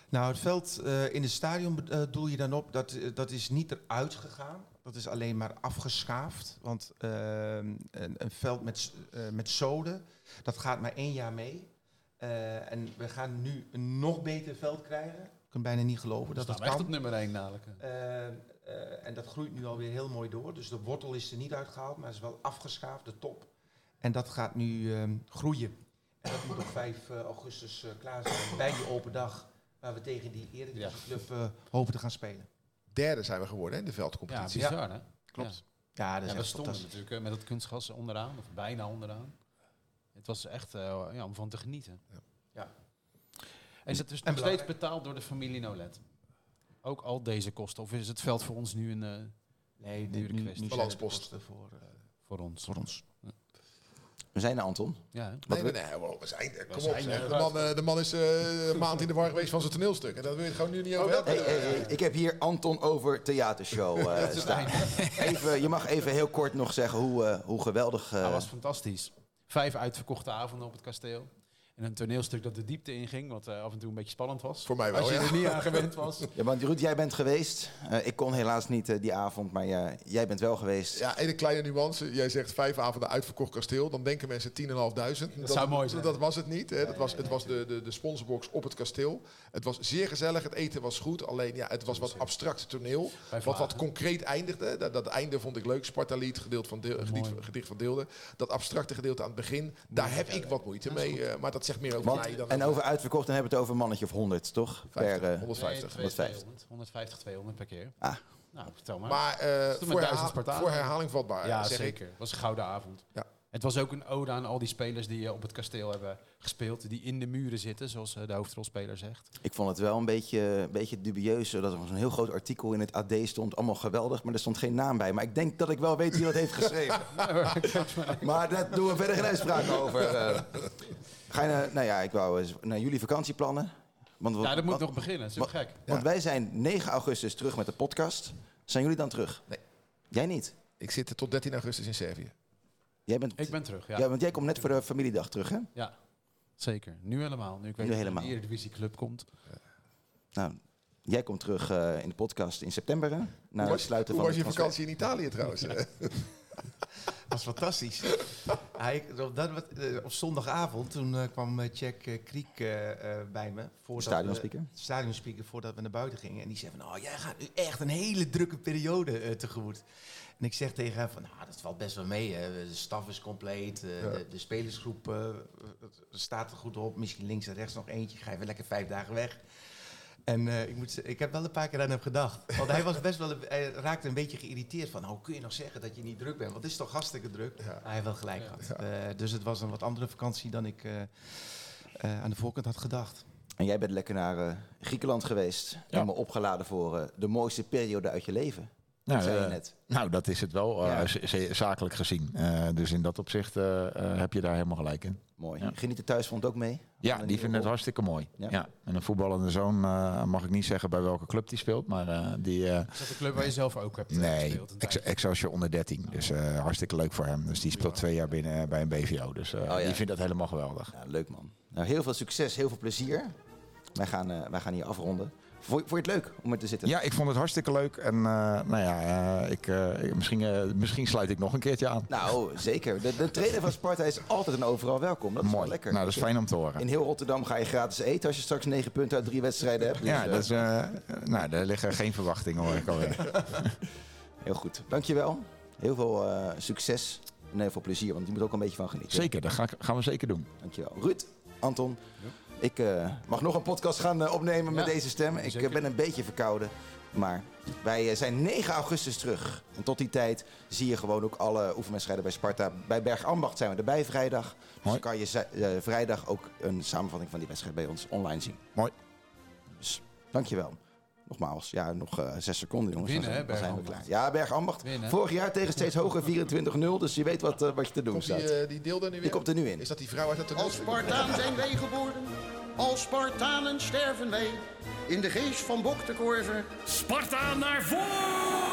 Nou, het veld eh, in het stadion eh, doel je dan op, dat, dat is niet eruit gegaan. Dat is alleen maar afgeschaafd. Want eh, een, een veld met, eh, met zoden, dat gaat maar één jaar mee. Eh, en we gaan nu een nog beter veld krijgen. Ik kan bijna niet geloven dat Dat echt kan. op nummer 1 dadelijk. Eh, eh, en dat groeit nu alweer heel mooi door. Dus de wortel is er niet uitgehaald, maar is wel afgeschaafd, de top. En dat gaat nu eh, groeien. En dat moet op 5 eh, augustus klaar zijn bij die open dag. Waar we tegen die Eredivisieclub eh hopen te gaan spelen. Derde zijn we geworden hè, in de Ja, veldcompetitie. bizar hè? Klopt. Ja, Ja, dat is ja we echt stonden fantastisch. natuurlijk eh, met dat kunstgas onderaan, of bijna onderaan. Het was echt eh, ja, om van te genieten. Ja. Ja. En is het dus En nog steeds betaald door de familie Nolet? Ook al deze kosten? Of is het veld voor ons nu een... eh, Nee, Dure nu, nu kwestie. zijn Balanspost. het voor, voor ons? voor ons. We zijn er, Anton. Ja? Nee, nee, nee, wow, we zijn er. Kom op, zeg. er. De man, eh, de man is eh, een maand in de war geweest van zijn toneelstuk. En dat wil je gewoon nu niet over hebben. Hey, hey, hey, ik heb hier Anton over theatershow eh, staan. Even, je mag even heel kort nog zeggen hoe, eh, hoe geweldig... eh, Dat was fantastisch. Vijf uitverkochte avonden op het kasteel. En een toneelstuk dat de diepte inging, wat eh, af en toe een beetje spannend was. Voor mij wel, Als je ja. er niet aan gewend was. ja, want Ruud, jij bent geweest. Eh, ik kon helaas niet eh, die avond, maar ja, jij bent wel geweest. Ja, een kleine nuance. Jij zegt vijf avonden uitverkocht kasteel. Dan denken mensen 10.500. Dat, zou mooi zijn. Dat was het niet. Hè. Dat was, het was de, de, de sponsorbox op het kasteel. Het was zeer gezellig. Het eten was goed. Alleen ja, het was wat abstract toneel. Wat, wat concreet eindigde. Dat, dat einde vond ik leuk. Sparta-lied, gedeelte van deel, gedicht, van Deelde. Dat abstracte gedeelte aan het begin. Daar heb ik wat moeite mee. eh, maar dat zegt meer over Want- mij dan en over uitverkocht, dan hebben we het over een mannetje of 100, toch? 50, Per, eh, 150. 150. 150, 200 per keer. Ah. Nou, vertel maar. Maar eh, voor, herhaling vatbaar, ja, zeg ik. zeker. Het was een gouden avond. Ja. Het was ook een ode aan al die spelers die eh, op het kasteel hebben gespeeld. Die in de muren zitten, zoals eh, de hoofdrolspeler zegt. Ik vond het wel een beetje, een beetje dubieus. Dat er een heel groot artikel in het AD stond. Allemaal geweldig, maar er stond geen naam bij. Maar ik denk dat ik wel weet wie dat heeft geschreven. maar daar doen we verder geen uitspraak over. eh. Ga je naar, nou ja, ik wou eens naar jullie vakantieplannen. Want, we- Ja, dat moet want- nog beginnen. Dat is gek. want wij zijn 9 augustus terug met de podcast. Zijn jullie dan terug? Nee. Jij niet? Ik zit tot 13 augustus in Servië. Jij bent, Ik ben terug, ja. ja. want jij komt net voor de familiedag terug, hè? Ja, zeker. Nu helemaal. Nu ik weet Nu dat helemaal. de Eredivisie Club komt. Nou, jij komt terug eh, in de podcast in september, hè? Na Hoe het was, sluiten hoe van was je vakantie in Italië trouwens? was fantastisch. Hij, op, dat, wat, eh, op zondagavond, toen eh, kwam Jack eh, Kriek eh, eh, bij me. Voordat Stadionspeaker? Stadionspeaker, voordat we naar buiten gingen. En die zei van, oh, jij gaat nu echt een hele drukke periode eh, tegemoet. En ik zeg tegen hem van, nou, dat valt best wel mee. Hè. De staf is compleet, eh, Ja. de, de spelersgroep eh, staat er goed op. Misschien links en rechts nog eentje. Ga je weer lekker vijf dagen weg. En eh, ik, moet, ik heb wel een paar keer aan hem gedacht. Want hij was best wel, hij raakte een beetje geïrriteerd van, hoe kun je nog zeggen dat je niet druk bent? Want het is toch hartstikke druk. Ja. Maar hij heeft wel gelijk gehad. Eh, dus het was een wat andere vakantie dan ik eh, eh, aan de voorkant had gedacht. En jij bent lekker naar Griekenland geweest. Helemaal opgeladen voor de mooiste periode uit je leven. Nou, zei je eh, net. nou, dat is het wel, eh, Ja. zakelijk gezien. Eh, dus in dat opzicht heb je daar helemaal gelijk in. Mooi. Ja. Geniet de thuisfront ook mee? Ja, die vinden het hartstikke mooi. Ja. Ja. En een voetballende zoon eh, mag ik niet zeggen bij welke club die speelt, maar eh, die... eh, Is dat de club waar je zelf ook hebt nee, gespeeld? tijdje? Excelsior onder 13. Dus eh, hartstikke leuk voor hem. Dus die speelt twee jaar binnen bij een BVO. Dus eh, Oh, ja. die vindt dat helemaal geweldig. Ja, leuk man. Nou, heel veel succes, heel veel plezier. Wij gaan, eh, wij gaan hier afronden. Vond, vond je het leuk om er te zitten? Ja, ik vond het hartstikke leuk. En eh, nou ja, eh, ik, eh, ik- misschien, eh, misschien sluit ik nog een keertje aan. Nou, zeker. De, de trainer van Sparta is altijd en overal welkom. Dat is wel Mooi. lekker. Nou, dat is fijn om te horen. In heel Rotterdam ga je gratis eten als je straks negen punten uit drie wedstrijden hebt. Dus, Ja, dat is, nou, daar liggen geen verwachtingen hoor ik alweer. Heel goed. Dankjewel. Heel veel eh, succes en heel veel plezier, want je moet ook een beetje van genieten. Zeker, dat gaan we zeker doen. Dankjewel. Ruud, Anton, ik eh, mag nog een podcast gaan eh, opnemen met deze stem. Ik eh, ben een beetje verkouden. Maar wij zijn 9 augustus terug. En tot die tijd zie je gewoon ook alle oefenwedstrijden bij Sparta. Bij Bergambacht zijn we erbij vrijdag. Dus Mooi. dan kan je vrijdag ook een samenvatting van die wedstrijd bij ons online zien. Mooi. Dus dankjewel. Nogmaals, ja, nog eh, zes seconden jongens. Winnen, dan, hè, dan zijn we klaar. Ja, Bergambacht. Winnen. Vorig jaar tegen steeds hoger 24-0. Dus je weet wat, eh, wat je te doen Komt die, staat. eh, die deel er nu Die weer? komt er nu in. Is dat die vrouw uit het Als Spartaan zijn wij geboren, als Spartanen sterven wij. In de geest van Bok de Korver Sparta naar voren!